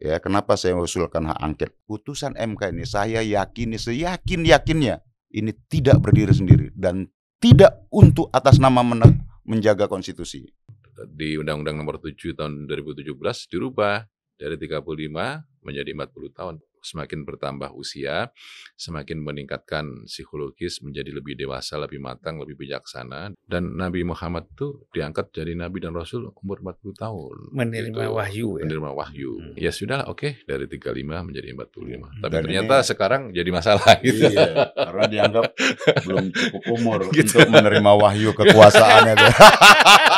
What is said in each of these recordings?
Ya, kenapa saya usulkan hak angket? Putusan MK ini saya yakini seyakin yakinnya ini tidak berdiri sendiri dan tidak untuk atas nama men- menjaga konstitusi. Di Undang-Undang Nomor 7 Tahun 2017 dirubah dari 35 menjadi 40 tahun. Semakin bertambah usia, semakin meningkatkan psikologis, menjadi lebih dewasa, lebih matang, lebih bijaksana. Dan Nabi Muhammad itu diangkat jadi Nabi dan Rasul umur 40 tahun. Menerima Gitu. wahyu ya. Menerima wahyu. Hmm. Ya sudah, oke dari 35 menjadi 45. Tapi Dan ternyata ini- sekarang jadi masalah gitu. Iya, karena dianggap belum cukup umur Gitu. untuk menerima wahyu kekuasaannya.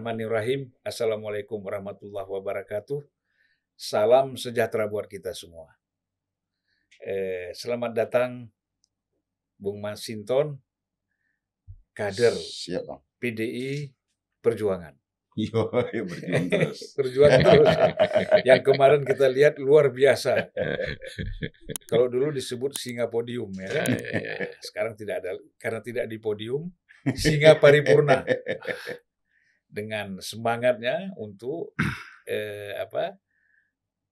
Bismillahirrahmanirrahim. Assalamualaikum warahmatullahi wabarakatuh. Salam sejahtera buat kita semua. Eh, selamat datang Bung Masinton, kader Siap, Bang. PDI Perjuangan. Yo, yo, berjuang terus. Perjuangan terus. Yang kemarin kita lihat luar biasa. Kalau dulu disebut singa podium ya kan. Sekarang tidak ada karena tidak di podium, singa paripurna. Dengan semangatnya untuk eh, apa?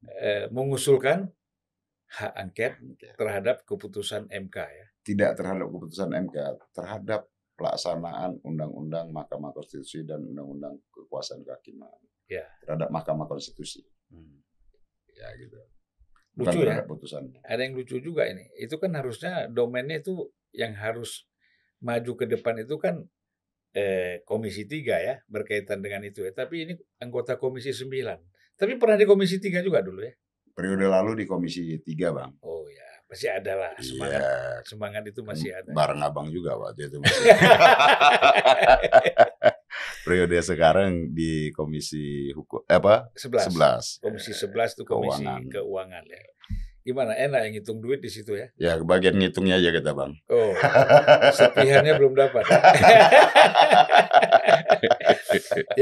eh, mengusulkan hak angket terhadap keputusan MK ya. Tidak terhadap keputusan MK, terhadap pelaksanaan Undang-Undang Mahkamah Konstitusi dan Undang-Undang Kekuasaan Kehakiman. Ya. Terhadap Mahkamah Konstitusi. Ya gitu. Bukan Lucu ya. putusannya. Ada yang lucu juga ini. Itu kan harusnya domainnya itu yang harus maju ke depan itu kan eh, Komisi 3 ya, berkaitan dengan itu ya. Tapi ini anggota Komisi 9. Tapi pernah di Komisi 3 juga dulu ya. Periode lalu di Komisi 3, Bang. Oh ya, pasti ada lah semangat. Iya. Semangat itu masih ada. Bareng abang juga waktu itu. Periode sekarang di Komisi Hukum eh, apa? 11. 11. Komisi 11 itu Komisi Keuangan. Keuangan, ya. Gimana? Enak yang hitung duit di situ ya? Ya, bagian ngitungnya aja kita, Bang. Oh, serpihannya belum dapat.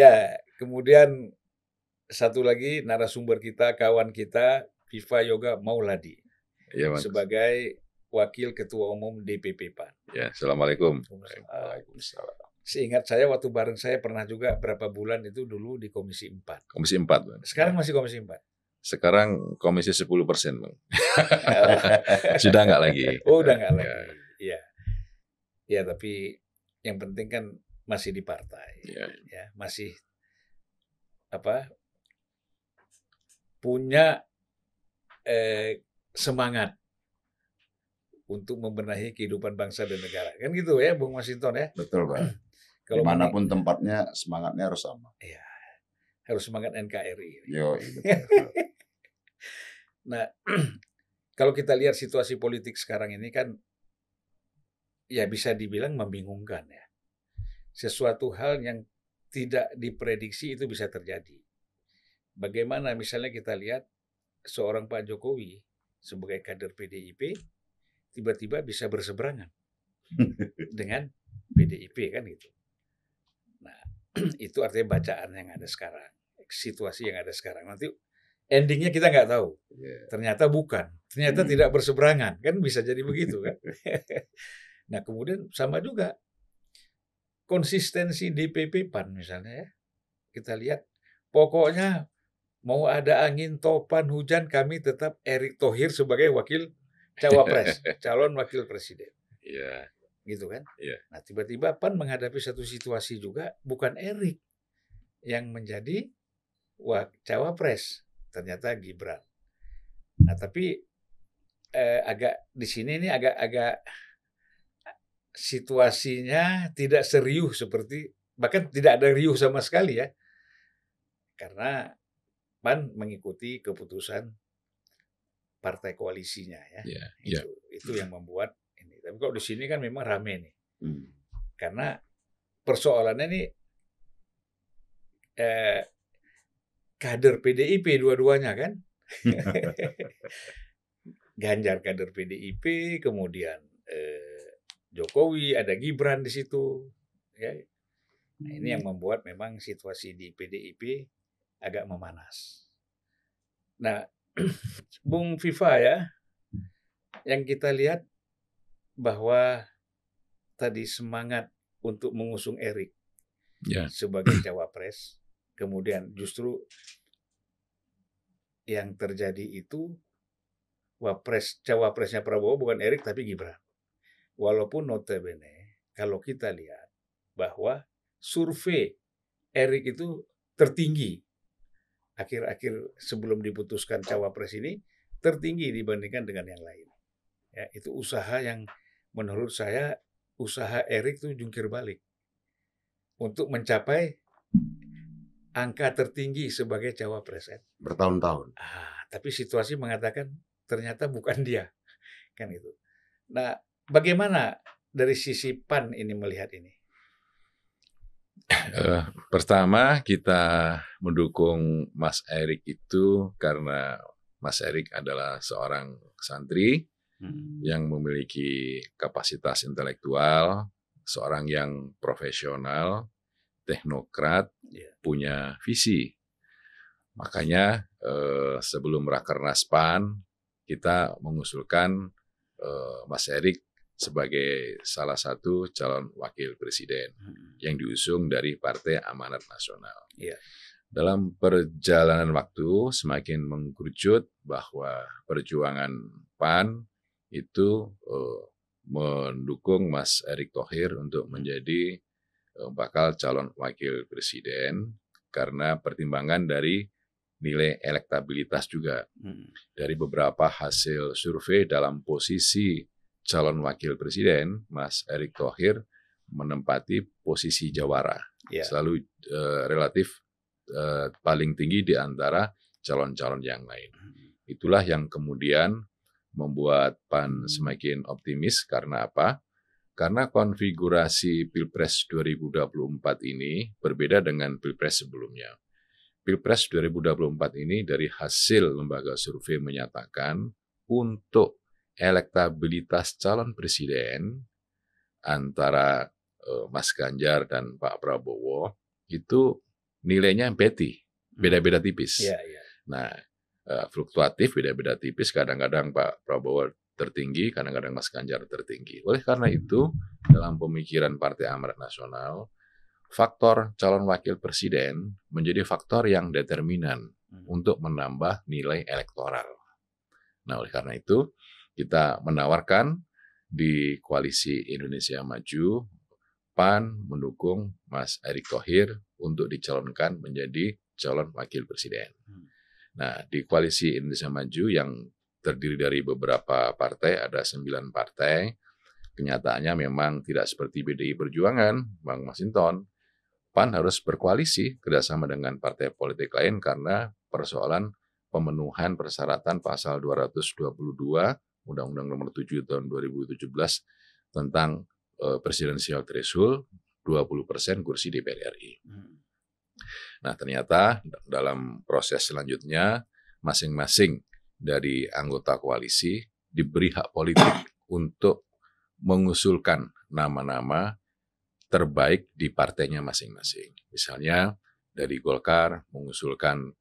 ya, kemudian satu lagi narasumber kita, kawan kita, Viva Yoga Mauladi Mas. sebagai Wakil Ketua Umum DPP PAN. Ya, Assalamualaikum. Waalaikumsalam. Seingat saya waktu bareng saya pernah juga berapa bulan itu dulu di Komisi 4. Komisi 4. Bang. Sekarang masih Komisi 4. Sekarang komisi 10 persen, Bang. Sudah nggak lagi. oh, udah nggak lagi. Iya. Ya, tapi yang penting kan masih di partai. Ya. ya masih apa punya eh, semangat untuk membenahi kehidupan bangsa dan negara kan gitu ya Bung Masinton ya Betul, Bang. kalau Di mana pun tempatnya, semangatnya harus sama. harus semangat NKRI Yo, betul. nah kalau kita lihat situasi politik sekarang ini kan ya bisa dibilang membingungkan ya sesuatu hal yang tidak diprediksi itu bisa terjadi bagaimana misalnya kita lihat seorang Pak Jokowi sebagai kader PDIP tiba-tiba bisa berseberangan dengan PDIP kan gitu. Nah, itu artinya bacaan yang ada sekarang, situasi yang ada sekarang. Nanti endingnya kita nggak tahu. Iya. Ternyata bukan, ternyata Hmm. tidak berseberangan, kan bisa jadi begitu kan. nah kemudian sama juga konsistensi DPP PAN misalnya ya, kita lihat pokoknya mau ada angin, topan, hujan, kami tetap Erick Thohir sebagai wakil cawapres, calon wakil presiden, Iya. gitu kan? Iya. Nah tiba-tiba PAN menghadapi satu situasi juga bukan Erick yang menjadi wak cawapres, ternyata Gibran. Nah tapi eh, agak di sini ini agak-agak situasinya tidak serius seperti bahkan tidak ada riuh sama sekali ya karena PAN mengikuti keputusan partai koalisinya ya Iya, itu iya. itu yang membuat ini tapi kalau di sini kan memang rame nih Hmm. karena persoalannya ini eh, kader PDIP dua-duanya kan. Ganjar kader PDIP, kemudian eh, Jokowi, ada Gibran di situ. Ya. Nah, ini yang membuat memang situasi di PDIP agak memanas. Nah, Bung Viva ya, yang kita lihat bahwa tadi semangat untuk mengusung Erik Ya. sebagai cawapres, kemudian justru yang terjadi itu wapres cawapresnya Prabowo bukan Erik tapi Gibran. Walaupun notabene kalau kita lihat bahwa survei Erik itu tertinggi akhir-akhir sebelum diputuskan cawapres ini tertinggi dibandingkan dengan yang lain. Ya, itu usaha yang menurut saya usaha Erik itu jungkir balik untuk mencapai angka tertinggi sebagai cawapres. kan. Bertahun-tahun. Ah, tapi situasi mengatakan ternyata bukan dia, kan itu. Nah, bagaimana dari sisi PAN ini melihat ini? Eh, pertama kita mendukung Mas Erik itu karena Mas Erik adalah seorang santri Hmm. yang memiliki kapasitas intelektual, seorang yang profesional, teknokrat. Punya visi. Makanya eh, sebelum Rakernas PAN kita mengusulkan eh, Mas Erik sebagai salah satu calon wakil presiden Hmm. yang diusung dari Partai Amanat Nasional. Iya. Dalam perjalanan waktu semakin mengkerucut bahwa perjuangan PAN itu eh, mendukung Mas Erick Thohir untuk menjadi eh, bakal calon wakil presiden karena pertimbangan dari nilai elektabilitas juga Hmm. dari beberapa hasil survei dalam posisi calon wakil presiden, Mas Erick Thohir menempati posisi jawara, Ya. selalu eh, relatif eh, paling tinggi di antara calon-calon yang lain. Itulah yang kemudian membuat PAN semakin optimis karena apa? Karena konfigurasi Pilpres 2024 ini berbeda dengan Pilpres sebelumnya. Pilpres 2024 ini dari hasil lembaga survei menyatakan untuk elektabilitas calon presiden antara eh, Mas Ganjar dan Pak Prabowo itu nilainya beti, beda-beda tipis. Iya, iya. Nah, eh, fluktuatif beda-beda tipis. Kadang-kadang Pak Prabowo tertinggi, kadang-kadang Mas Ganjar tertinggi. Oleh karena itu, dalam pemikiran Partai Amanat Nasional, faktor calon wakil presiden menjadi faktor yang determinan Hmm. untuk menambah nilai elektoral. Nah, oleh karena itu, kita menawarkan di koalisi Indonesia Maju, PAN mendukung Mas Erick Thohir untuk dicalonkan menjadi calon wakil presiden. Hmm. Nah, di koalisi Indonesia Maju yang terdiri dari beberapa partai, ada sembilan partai, kenyataannya memang tidak seperti BDI Perjuangan, Bang Masinton. PAN harus berkoalisi kerjasama dengan partai politik lain karena persoalan pemenuhan persyaratan pasal 222 Undang-Undang Nomor 7 Tahun 2017 tentang eh, presidensial threshold 20% kursi DPR RI. Hmm. Nah, ternyata dalam proses selanjutnya masing-masing dari anggota koalisi diberi hak politik untuk mengusulkan nama-nama terbaik di partainya masing-masing. Misalnya dari Golkar mengusulkan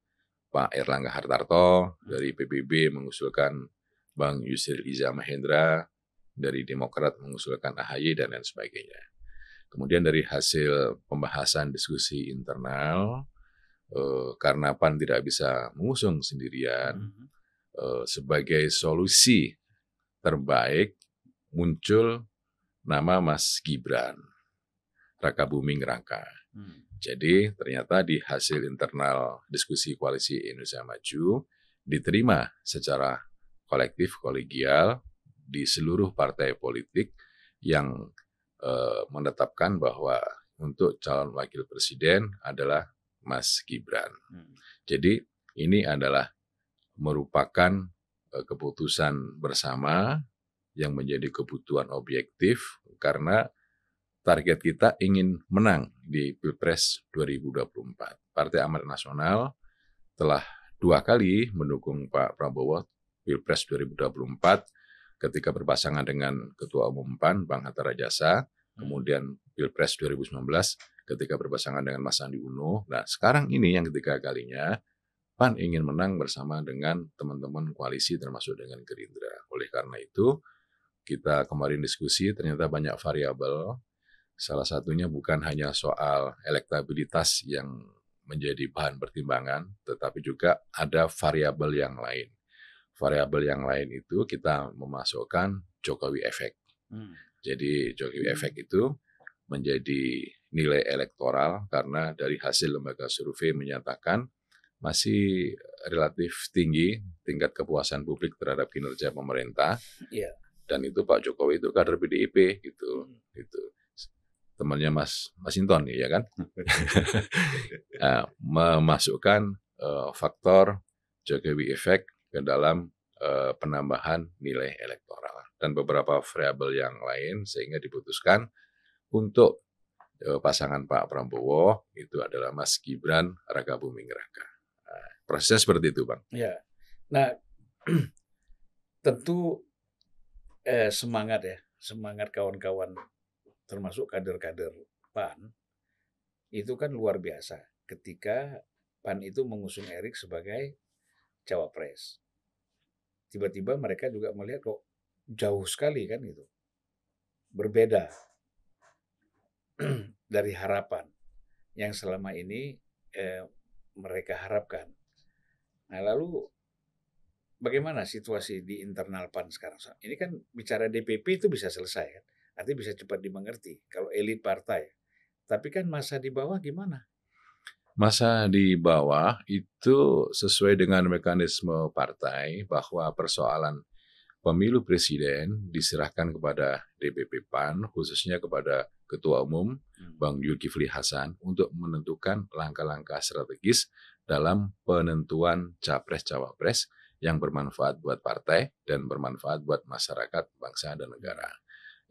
Pak Erlangga Hartarto, dari PBB mengusulkan Bang Yusril Iza Mahendra, dari Demokrat mengusulkan AHY dan lain sebagainya. Kemudian dari hasil pembahasan diskusi internal, eh, karena PAN tidak bisa mengusung sendirian, Hmm. Eh, sebagai solusi terbaik muncul nama Mas Gibran, Raka Buming Raka. Hmm. Jadi ternyata di hasil internal diskusi koalisi Indonesia Maju diterima secara kolektif kolegial di seluruh partai politik yang eh, menetapkan bahwa untuk calon wakil presiden adalah Mas Gibran. Hmm. Jadi ini adalah merupakan eh, keputusan bersama yang menjadi kebutuhan objektif karena target kita ingin menang di Pilpres 2024. Partai Amanat Nasional telah dua kali mendukung Pak Prabowo Pilpres 2024 ketika berpasangan dengan Ketua Umum PAN Bang Hatta Rajasa, kemudian Pilpres 2019 ketika berpasangan dengan Mas Andi Uno. Nah, sekarang ini yang ketiga kalinya PAN ingin menang bersama dengan teman-teman koalisi termasuk dengan Gerindra. Oleh karena itu, kita kemarin diskusi ternyata banyak variabel. Salah satunya bukan hanya soal elektabilitas yang menjadi bahan pertimbangan, tetapi juga ada variabel yang lain variabel yang lain itu kita memasukkan Jokowi efek. Hmm. Jadi Jokowi hmm. efek itu menjadi nilai elektoral karena dari hasil lembaga survei menyatakan masih relatif tinggi tingkat kepuasan publik terhadap kinerja pemerintah. Yeah. Dan itu Pak Jokowi itu kader PDIP gitu. Hmm. Itu temannya Mas Mas Inton ya kan. nah, memasukkan uh, faktor Jokowi efek ke dalam uh, penambahan nilai elektoral dan beberapa variabel yang lain sehingga diputuskan untuk uh, pasangan Pak Prabowo itu adalah Mas Gibran Raka Buming Raka. Prosesnya seperti itu, Bang. Ya. Nah, tentu eh, semangat ya, semangat kawan-kawan termasuk kader-kader PAN itu kan luar biasa ketika PAN itu mengusung Erik sebagai cawapres. Tiba-tiba mereka juga melihat kok jauh sekali kan itu. Berbeda dari harapan yang selama ini eh, mereka harapkan. Nah lalu bagaimana situasi di internal PAN sekarang? Ini kan bicara DPP itu bisa selesai kan? Artinya bisa cepat dimengerti kalau elit partai. Tapi kan masa di bawah gimana? Masa di bawah itu sesuai dengan mekanisme partai bahwa persoalan pemilu presiden diserahkan kepada DPP PAN, khususnya kepada Ketua Umum hmm. Bang Zulkifli Hasan untuk menentukan langkah-langkah strategis dalam penentuan capres-cawapres yang bermanfaat buat partai dan bermanfaat buat masyarakat, bangsa, dan negara.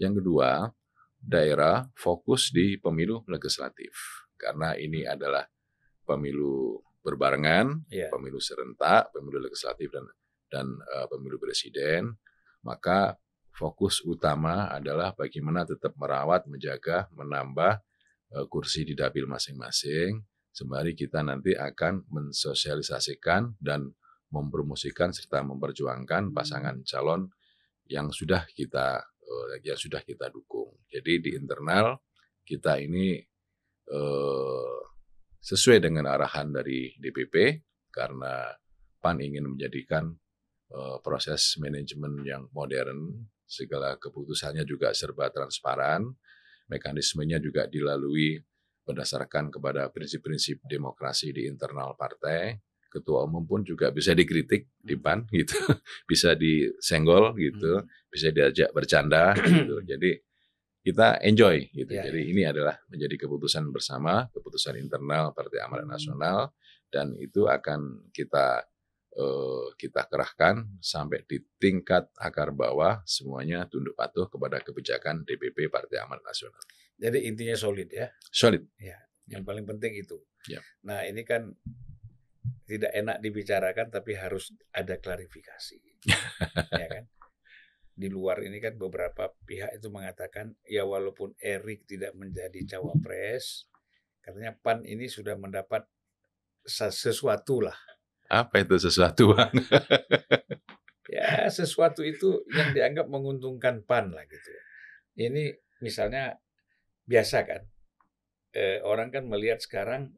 Yang kedua, daerah fokus di pemilu legislatif karena ini adalah pemilu berbarengan, yeah. pemilu serentak, pemilu legislatif dan dan uh, pemilu presiden, maka fokus utama adalah bagaimana tetap merawat, menjaga, menambah uh, kursi di dapil masing-masing. Sembari kita nanti akan mensosialisasikan dan mempromosikan serta memperjuangkan pasangan calon yang sudah kita uh, yang sudah kita dukung. Jadi di internal kita ini uh, sesuai dengan arahan dari DPP karena PAN ingin menjadikan uh, proses manajemen yang modern, segala keputusannya juga serba transparan, mekanismenya juga dilalui berdasarkan kepada prinsip-prinsip demokrasi di internal partai. Ketua umum pun juga bisa dikritik di PAN gitu, bisa disenggol gitu, hmm. bisa diajak bercanda gitu. Jadi kita enjoy gitu. Ya, Jadi ya. ini adalah menjadi keputusan bersama, keputusan internal Partai Amanat hmm. Nasional dan itu akan kita uh, kita kerahkan sampai di tingkat akar bawah semuanya tunduk patuh kepada kebijakan DPP Partai Amanat Nasional. Jadi intinya solid ya. Solid. Ya, yang paling penting itu. Ya. Nah, ini kan tidak enak dibicarakan tapi harus ada klarifikasi. ya kan? di luar ini kan beberapa pihak itu mengatakan ya walaupun Erik tidak menjadi cawapres, katanya PAN ini sudah mendapat sesuatu lah. Apa itu sesuatu, ya sesuatu itu yang dianggap menguntungkan PAN lah gitu. Ini misalnya biasa kan, eh, orang kan melihat sekarang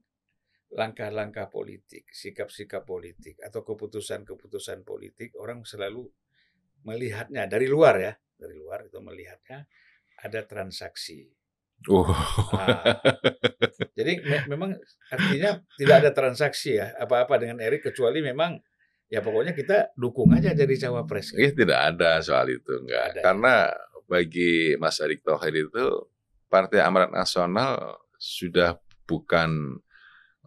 langkah-langkah politik, sikap-sikap politik atau keputusan-keputusan politik orang selalu melihatnya dari luar ya, dari luar itu melihatnya ada transaksi. Oh. Nah, jadi me memang artinya tidak ada transaksi ya apa-apa dengan Erik kecuali memang ya pokoknya kita dukung aja jadi cawapres. Iya tidak ada soal itu enggak. Ada. Karena bagi Mas Erik Thohir itu Partai Amarat Nasional sudah bukan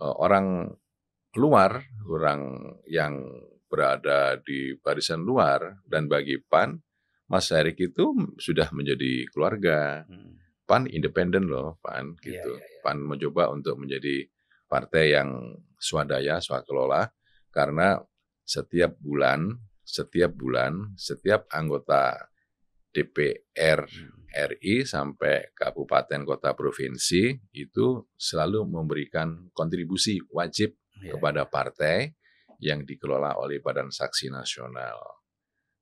uh, orang luar, orang yang berada di barisan luar dan bagi PAN Mas Erik itu sudah menjadi keluarga. Hmm. PAN independen loh, PAN Iya, gitu. iya, iya. PAN mencoba untuk menjadi partai yang swadaya, swakelola karena setiap bulan, setiap bulan, setiap anggota DPR RI sampai kabupaten kota provinsi itu selalu memberikan kontribusi wajib Iya. kepada partai yang dikelola oleh Badan Saksi Nasional.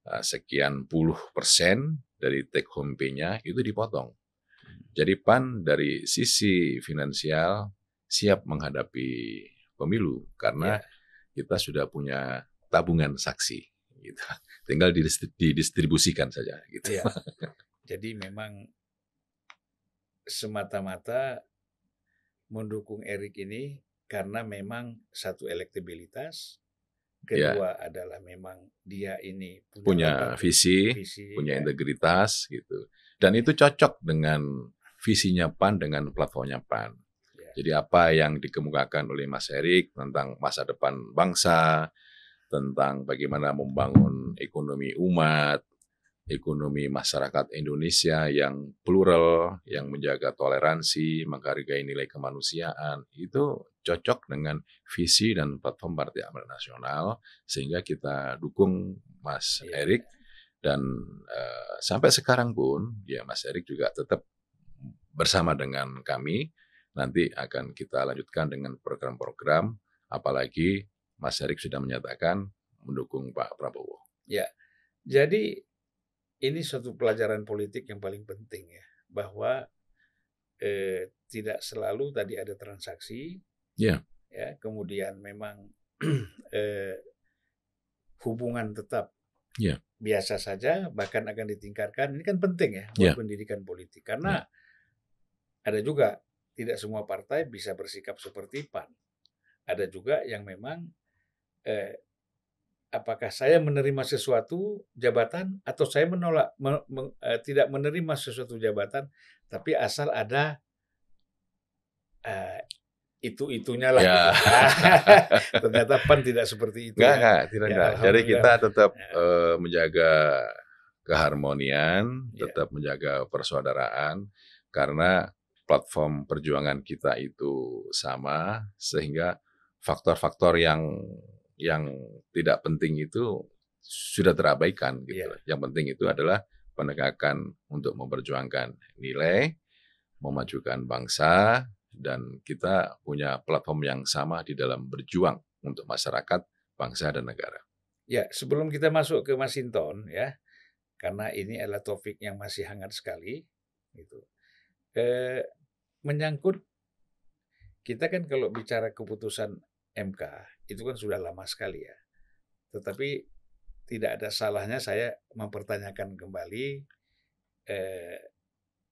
Nah, sekian puluh persen dari take home pay-nya itu dipotong. Jadi PAN dari sisi finansial siap menghadapi pemilu karena kita sudah punya tabungan saksi. Gitu. Tinggal didistri- didistribusikan saja. Gitu. Iya. Jadi memang semata-mata mendukung Erik ini karena memang satu elektabilitas, Iya. kedua adalah memang dia ini Punya latar- visi, visi, punya ya. integritas gitu. Dan itu cocok dengan visinya PAN dengan platformnya PAN. Ya. Jadi apa yang dikemukakan oleh Mas Erik tentang masa depan bangsa, tentang bagaimana membangun ekonomi umat, ekonomi masyarakat Indonesia yang plural, yang menjaga toleransi, menghargai nilai kemanusiaan, itu cocok dengan visi dan platform Partai Amanat Nasional, sehingga kita dukung Mas Iya. Erik. Dan eh, sampai sekarang pun ya Mas Erik juga tetap bersama dengan kami. Nanti akan kita lanjutkan dengan program-program apalagi Mas Erik sudah menyatakan mendukung Pak Prabowo. Jadi ini suatu pelajaran politik yang paling penting ya, bahwa eh, tidak selalu tadi ada transaksi, Iya. ya, kemudian memang eh, hubungan tetap Iya. biasa saja, bahkan akan ditingkatkan. Ini kan penting ya buat Iya. pendidikan politik, karena ada juga tidak semua partai bisa bersikap seperti PAN. Ada juga yang memang eh, apakah saya menerima sesuatu jabatan atau saya menolak me- me- eh, tidak menerima sesuatu jabatan tapi asal ada eh, itu itunya lah Ya. gitu. ternyata pan tidak seperti itu Enggak, ya. enggak, tidak Ya, enggak. Jadi kita tetap Ya. eh, menjaga keharmonian, Ya. tetap menjaga persaudaraan karena platform perjuangan kita itu sama sehingga faktor-faktor yang yang tidak penting itu sudah terabaikan gitu. Ya. Yang penting itu adalah penegakan untuk memperjuangkan nilai, memajukan bangsa dan kita punya platform yang sama di dalam berjuang untuk masyarakat, bangsa dan negara. Ya, sebelum kita masuk ke Masinton ya, karena ini adalah topik yang masih hangat sekali, gitu. Eh, menyangkut kita kan kalau bicara keputusan MK itu kan sudah lama sekali ya, tetapi tidak ada salahnya saya mempertanyakan kembali eh,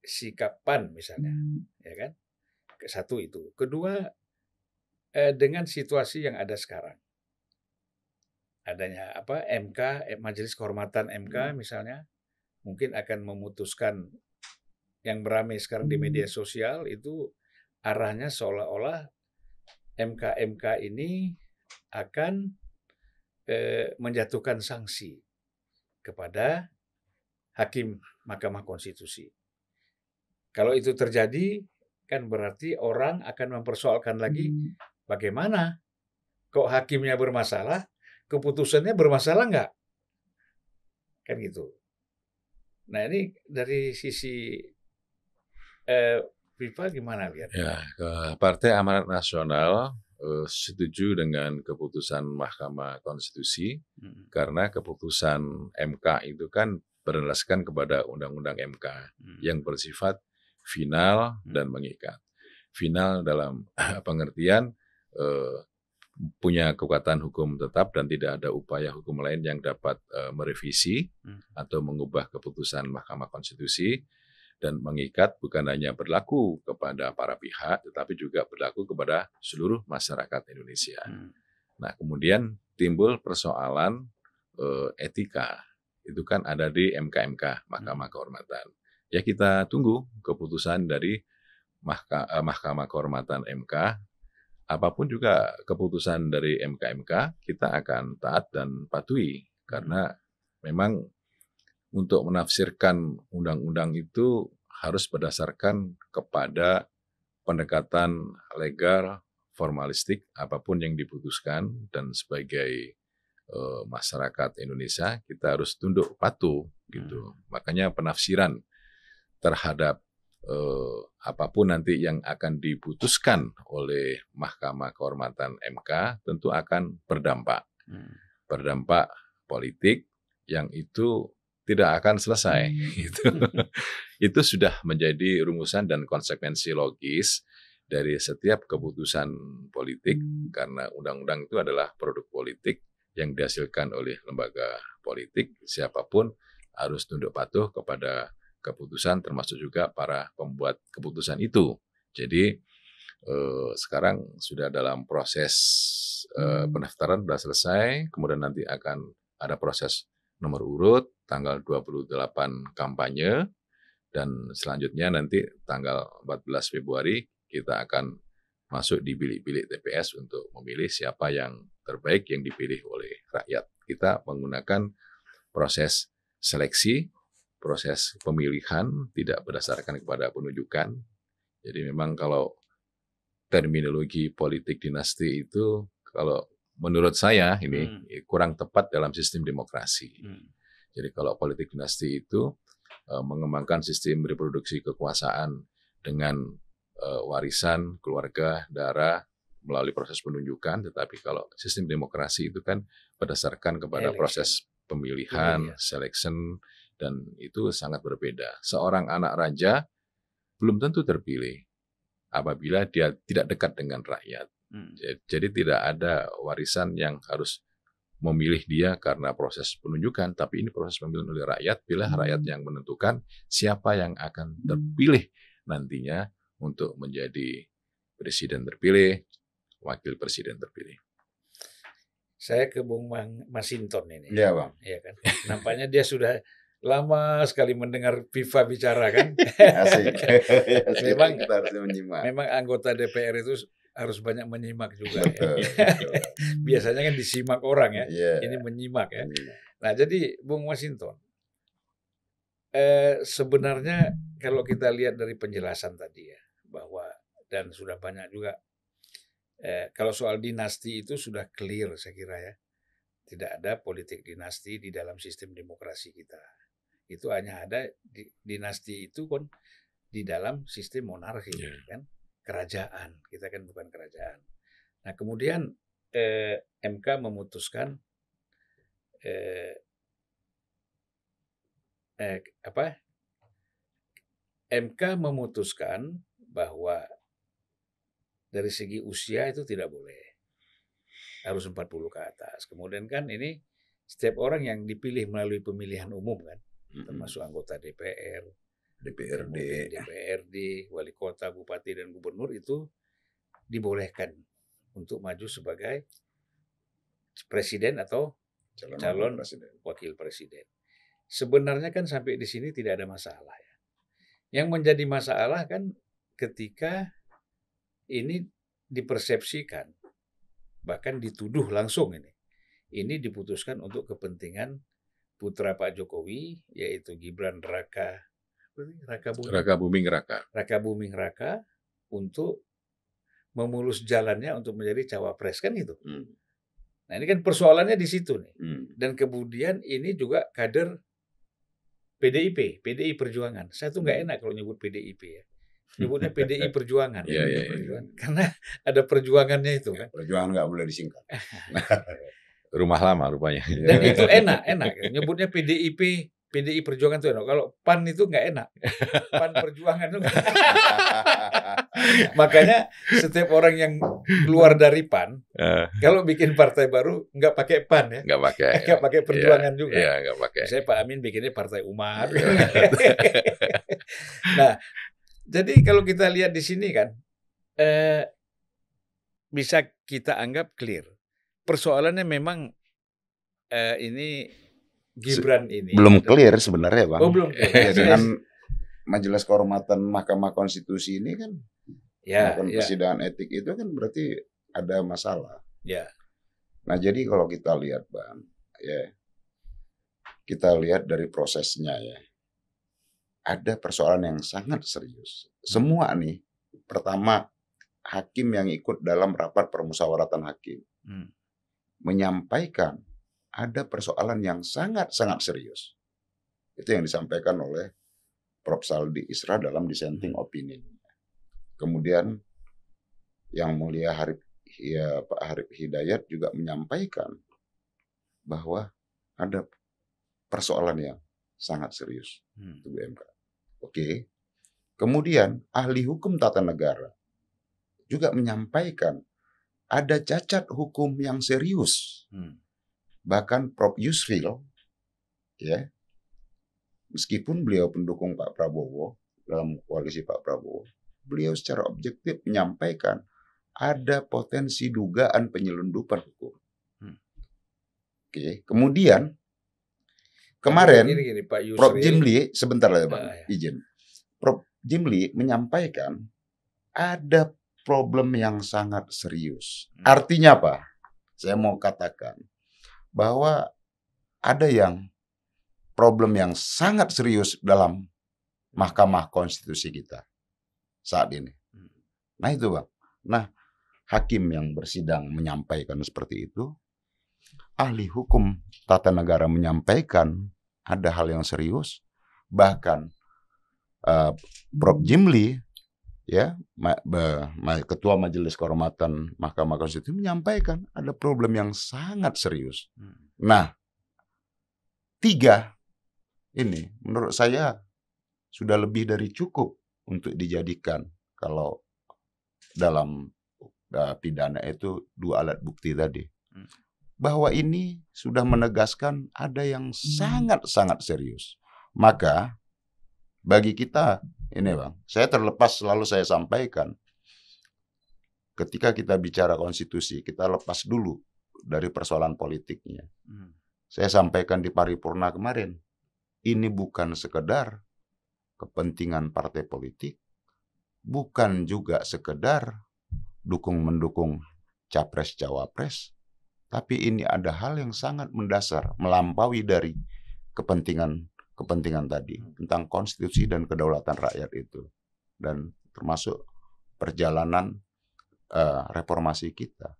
sikap PAN misalnya, ya kan? Satu itu, kedua eh, dengan situasi yang ada sekarang. Adanya apa MK eh, Majelis Kehormatan MK misalnya mungkin akan memutuskan yang beramai sekarang di media sosial itu arahnya seolah-olah MK-MK ini akan eh, menjatuhkan sanksi kepada hakim Mahkamah Konstitusi. Kalau itu terjadi kan berarti orang akan mempersoalkan lagi bagaimana kok hakimnya bermasalah keputusannya bermasalah nggak? Kan gitu. Nah ini dari sisi eh, FIFA gimana lihat? Ya, ke Partai Amanat Nasional eh, setuju dengan keputusan Mahkamah Konstitusi Hmm, karena keputusan MK itu kan berdasarkan kepada Undang-Undang MK hmm, yang bersifat final dan mengikat. Final dalam pengertian eh, punya kekuatan hukum tetap dan tidak ada upaya hukum lain yang dapat eh, merevisi Hmm. atau mengubah keputusan Mahkamah Konstitusi dan mengikat bukan hanya berlaku kepada para pihak tetapi juga berlaku kepada seluruh masyarakat Indonesia. hmm. Nah, kemudian timbul persoalan eh, etika. Itu kan ada di MKMK, Mahkamah Kehormatan. Ya kita tunggu keputusan dari Mahka- eh, Mahkamah Kehormatan MK. Apa pun juga keputusan dari MKMK, kita akan taat dan patuhi karena memang untuk menafsirkan undang-undang itu harus berdasarkan kepada pendekatan legal, formalistik, apa pun yang diputuskan dan sebagai uh, masyarakat Indonesia kita harus tunduk patuh gitu. Hmm. Makanya penafsiran terhadap uh, apa pun nanti yang akan diputuskan oleh Mahkamah Kehormatan MK tentu akan berdampak. Hmm. Berdampak politik yang itu tidak akan selesai. Hmm. Itu, itu sudah menjadi rumusan dan konsekuensi logis dari setiap keputusan politik hmm. karena undang-undang itu adalah produk politik yang dihasilkan oleh lembaga politik siapa pun harus tunduk patuh kepada keputusan termasuk juga para pembuat keputusan itu. Jadi eh, sekarang sudah dalam proses eh, hmm. pendaftaran sudah selesai, kemudian nanti akan ada proses nomor urut tanggal 28 kampanye dan selanjutnya nanti tanggal 14 Februari kita akan masuk di bilik-bilik TPS untuk memilih siapa yang terbaik yang dipilih oleh rakyat. Kita menggunakan proses seleksi, proses pemilihan tidak berdasarkan kepada penunjukan. Jadi memang kalau terminologi politik dinasti itu kalau menurut saya ini hmm. kurang tepat dalam sistem demokrasi. Hmm. Jadi kalau politik dinasti itu uh, mengembangkan sistem reproduksi kekuasaan dengan uh, warisan keluarga, darah melalui proses penunjukan, tetapi kalau sistem demokrasi itu kan berdasarkan kepada Election. proses pemilihan, Pemilihan. selection dan itu sangat berbeda. Seorang anak raja belum tentu terpilih apabila dia tidak dekat dengan rakyat. Hmm. Jadi tidak ada warisan yang harus memilih dia karena proses penunjukan, tapi ini proses pemilihan oleh rakyat. Bila hmm. rakyat yang menentukan siapa yang akan terpilih nantinya untuk menjadi presiden terpilih, wakil presiden terpilih. Saya ke Bung Masinton ini. Iya, Bang. Iya kan. Nampaknya dia sudah lama sekali mendengar FIFA bicara kan. Asik. memang kita harus menyimak. Memang anggota DPR itu harus banyak menyimak juga ya. Biasanya kan disimak orang ya. Yeah. Ini menyimak ya. Nah, jadi Bung Washington eh, sebenarnya kalau kita lihat dari penjelasan tadi ya bahwa dan sudah banyak juga eh, kalau soal dinasti itu sudah clear saya kira ya. Tidak ada politik dinasti di dalam sistem demokrasi kita. Itu hanya ada di, dinasti itu kan di dalam sistem monarki yeah. kan kerajaan. Kita kan bukan kerajaan. Nah, kemudian eh, MK memutuskan eh, eh, apa? MK memutuskan bahwa dari segi usia itu tidak boleh. Harus 40 ke atas. Kemudian kan ini setiap orang yang dipilih melalui pemilihan umum kan, termasuk anggota DPR, DPRD, DPRD, wali kota, bupati dan gubernur itu dibolehkan untuk maju sebagai presiden atau calon, calon presiden. wakil presiden. Sebenarnya kan sampai di sini tidak ada masalah ya. Yang menjadi masalah kan ketika ini dipersepsikan bahkan dituduh langsung ini. Ini diputuskan untuk kepentingan putra Pak Jokowi yaitu Gibran Raka Raka Buming. Raka Buming Raka. Raka Buming Raka untuk memulus jalannya untuk menjadi cawapres kan itu. Hmm. Nah ini kan persoalannya di situ nih. Hmm. Dan kemudian ini juga kader PDIP, PDI Perjuangan. Saya tuh nggak hmm. enak kalau nyebut PDIP ya. Nyebutnya PDI Perjuangan. Iya, iya, iya. Karena ada perjuangannya itu kan. Perjuangan nggak boleh disingkat. Rumah lama rupanya. Dan itu enak, enak. Nyebutnya PDIP PDI Perjuangan itu enak. Kalau PAN itu nggak enak. PAN Perjuangan itu enak. Makanya setiap orang yang keluar dari PAN, uh. kalau bikin partai baru nggak pakai PAN ya. Nggak pakai. Nggak pakai iya, Perjuangan yeah, juga. Iya, nggak pakai. Saya Pak Amin bikinnya Partai Umat. nah, jadi kalau kita lihat di sini kan, eh, bisa kita anggap clear. Persoalannya memang eh, ini Gibran ini. Belum clear sebenarnya, Bang. Oh, belum clear. Dengan Majelis Kehormatan Mahkamah Konstitusi ini kan ya, melakukan ya. persidangan etik itu kan berarti ada masalah. Ya. Nah, jadi kalau kita lihat, Bang, ya. Kita lihat dari prosesnya ya. ada persoalan yang sangat serius. Semua nih, pertama hakim yang ikut dalam rapat permusyawaratan hakim Hmm. menyampaikan ada persoalan yang sangat-sangat serius. Itu yang disampaikan oleh Prof. Saldi Isra dalam dissenting opinion. Kemudian yang mulia Harif ya, Pak Harif Hidayat juga menyampaikan bahwa ada persoalan yang sangat serius Hmm. itu BMK. Oke. Kemudian ahli hukum tata negara juga menyampaikan ada cacat hukum yang serius. Hmm. Bahkan Prof Yusril ya meskipun beliau pendukung Pak Prabowo dalam koalisi Pak Prabowo, beliau secara objektif menyampaikan ada potensi dugaan penyelundupan hukum. Hmm. Oke, kemudian kemarin Gini, gini, Pak Yusril, Prof Jimli sebentar ya Bang, Ah, ya. izin. Prof Jimli menyampaikan ada problem yang sangat serius. Hmm. Artinya apa? Saya mau katakan bahwa ada yang problem yang sangat serius dalam Mahkamah Konstitusi kita saat ini. Nah itu bang. Nah hakim yang bersidang menyampaikan seperti itu, ahli hukum tata negara menyampaikan ada hal yang serius, bahkan eh, Prof Jimli ya ma- be- ma- ketua Majelis Kehormatan Mahkamah Konstitusi menyampaikan ada problem yang sangat serius. Hmm. Nah tiga ini menurut saya sudah lebih dari cukup untuk dijadikan kalau dalam uh, pidana itu dua alat bukti tadi. Hmm. Bahwa ini sudah menegaskan ada yang sangat-sangat serius. Maka bagi kita ini Bang, saya terlepas selalu saya sampaikan ketika kita bicara konstitusi, kita lepas dulu dari persoalan politiknya. Hmm. Saya sampaikan di paripurna kemarin, ini bukan sekedar kepentingan partai politik, bukan juga sekedar dukung-mendukung capres-cawapres, tapi ini ada hal yang sangat mendasar, melampaui dari kepentingan kepentingan tadi tentang konstitusi dan kedaulatan rakyat itu, dan termasuk perjalanan eh, reformasi kita.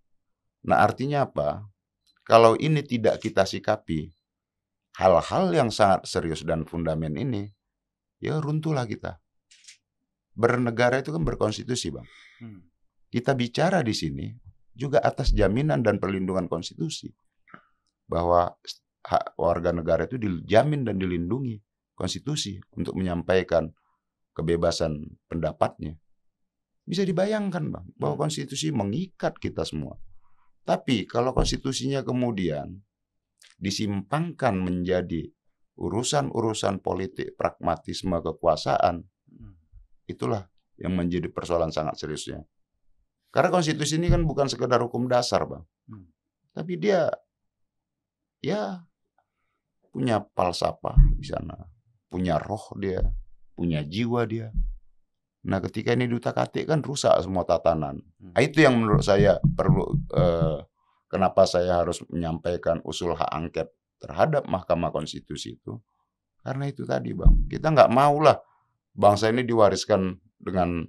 Nah, artinya apa? Kalau ini tidak kita sikapi, hal-hal yang sangat serius dan fundamen ini, ya runtuhlah kita. Bernegara itu kan berkonstitusi, Bang. Hmm. Kita bicara di sini juga atas jaminan dan perlindungan konstitusi. Bahwa hak warga negara itu dijamin dan dilindungi konstitusi untuk menyampaikan kebebasan pendapatnya. Bisa dibayangkan, Bang, bahwa konstitusi mengikat kita semua. Tapi kalau konstitusinya kemudian disimpangkan menjadi urusan-urusan politik pragmatisme kekuasaan, Hmm. itulah yang menjadi persoalan sangat seriusnya. Karena konstitusi ini kan bukan sekedar hukum dasar, Bang. Hmm. Tapi dia ya punya falsafah di sana, punya roh dia, punya jiwa dia. Nah, ketika ini diutak-atik kan rusak semua tatanan. Nah, itu yang menurut saya perlu eh, kenapa saya harus menyampaikan usul hak angket terhadap Mahkamah Konstitusi itu. Karena itu tadi, Bang. Kita nggak mau lah bangsa ini diwariskan dengan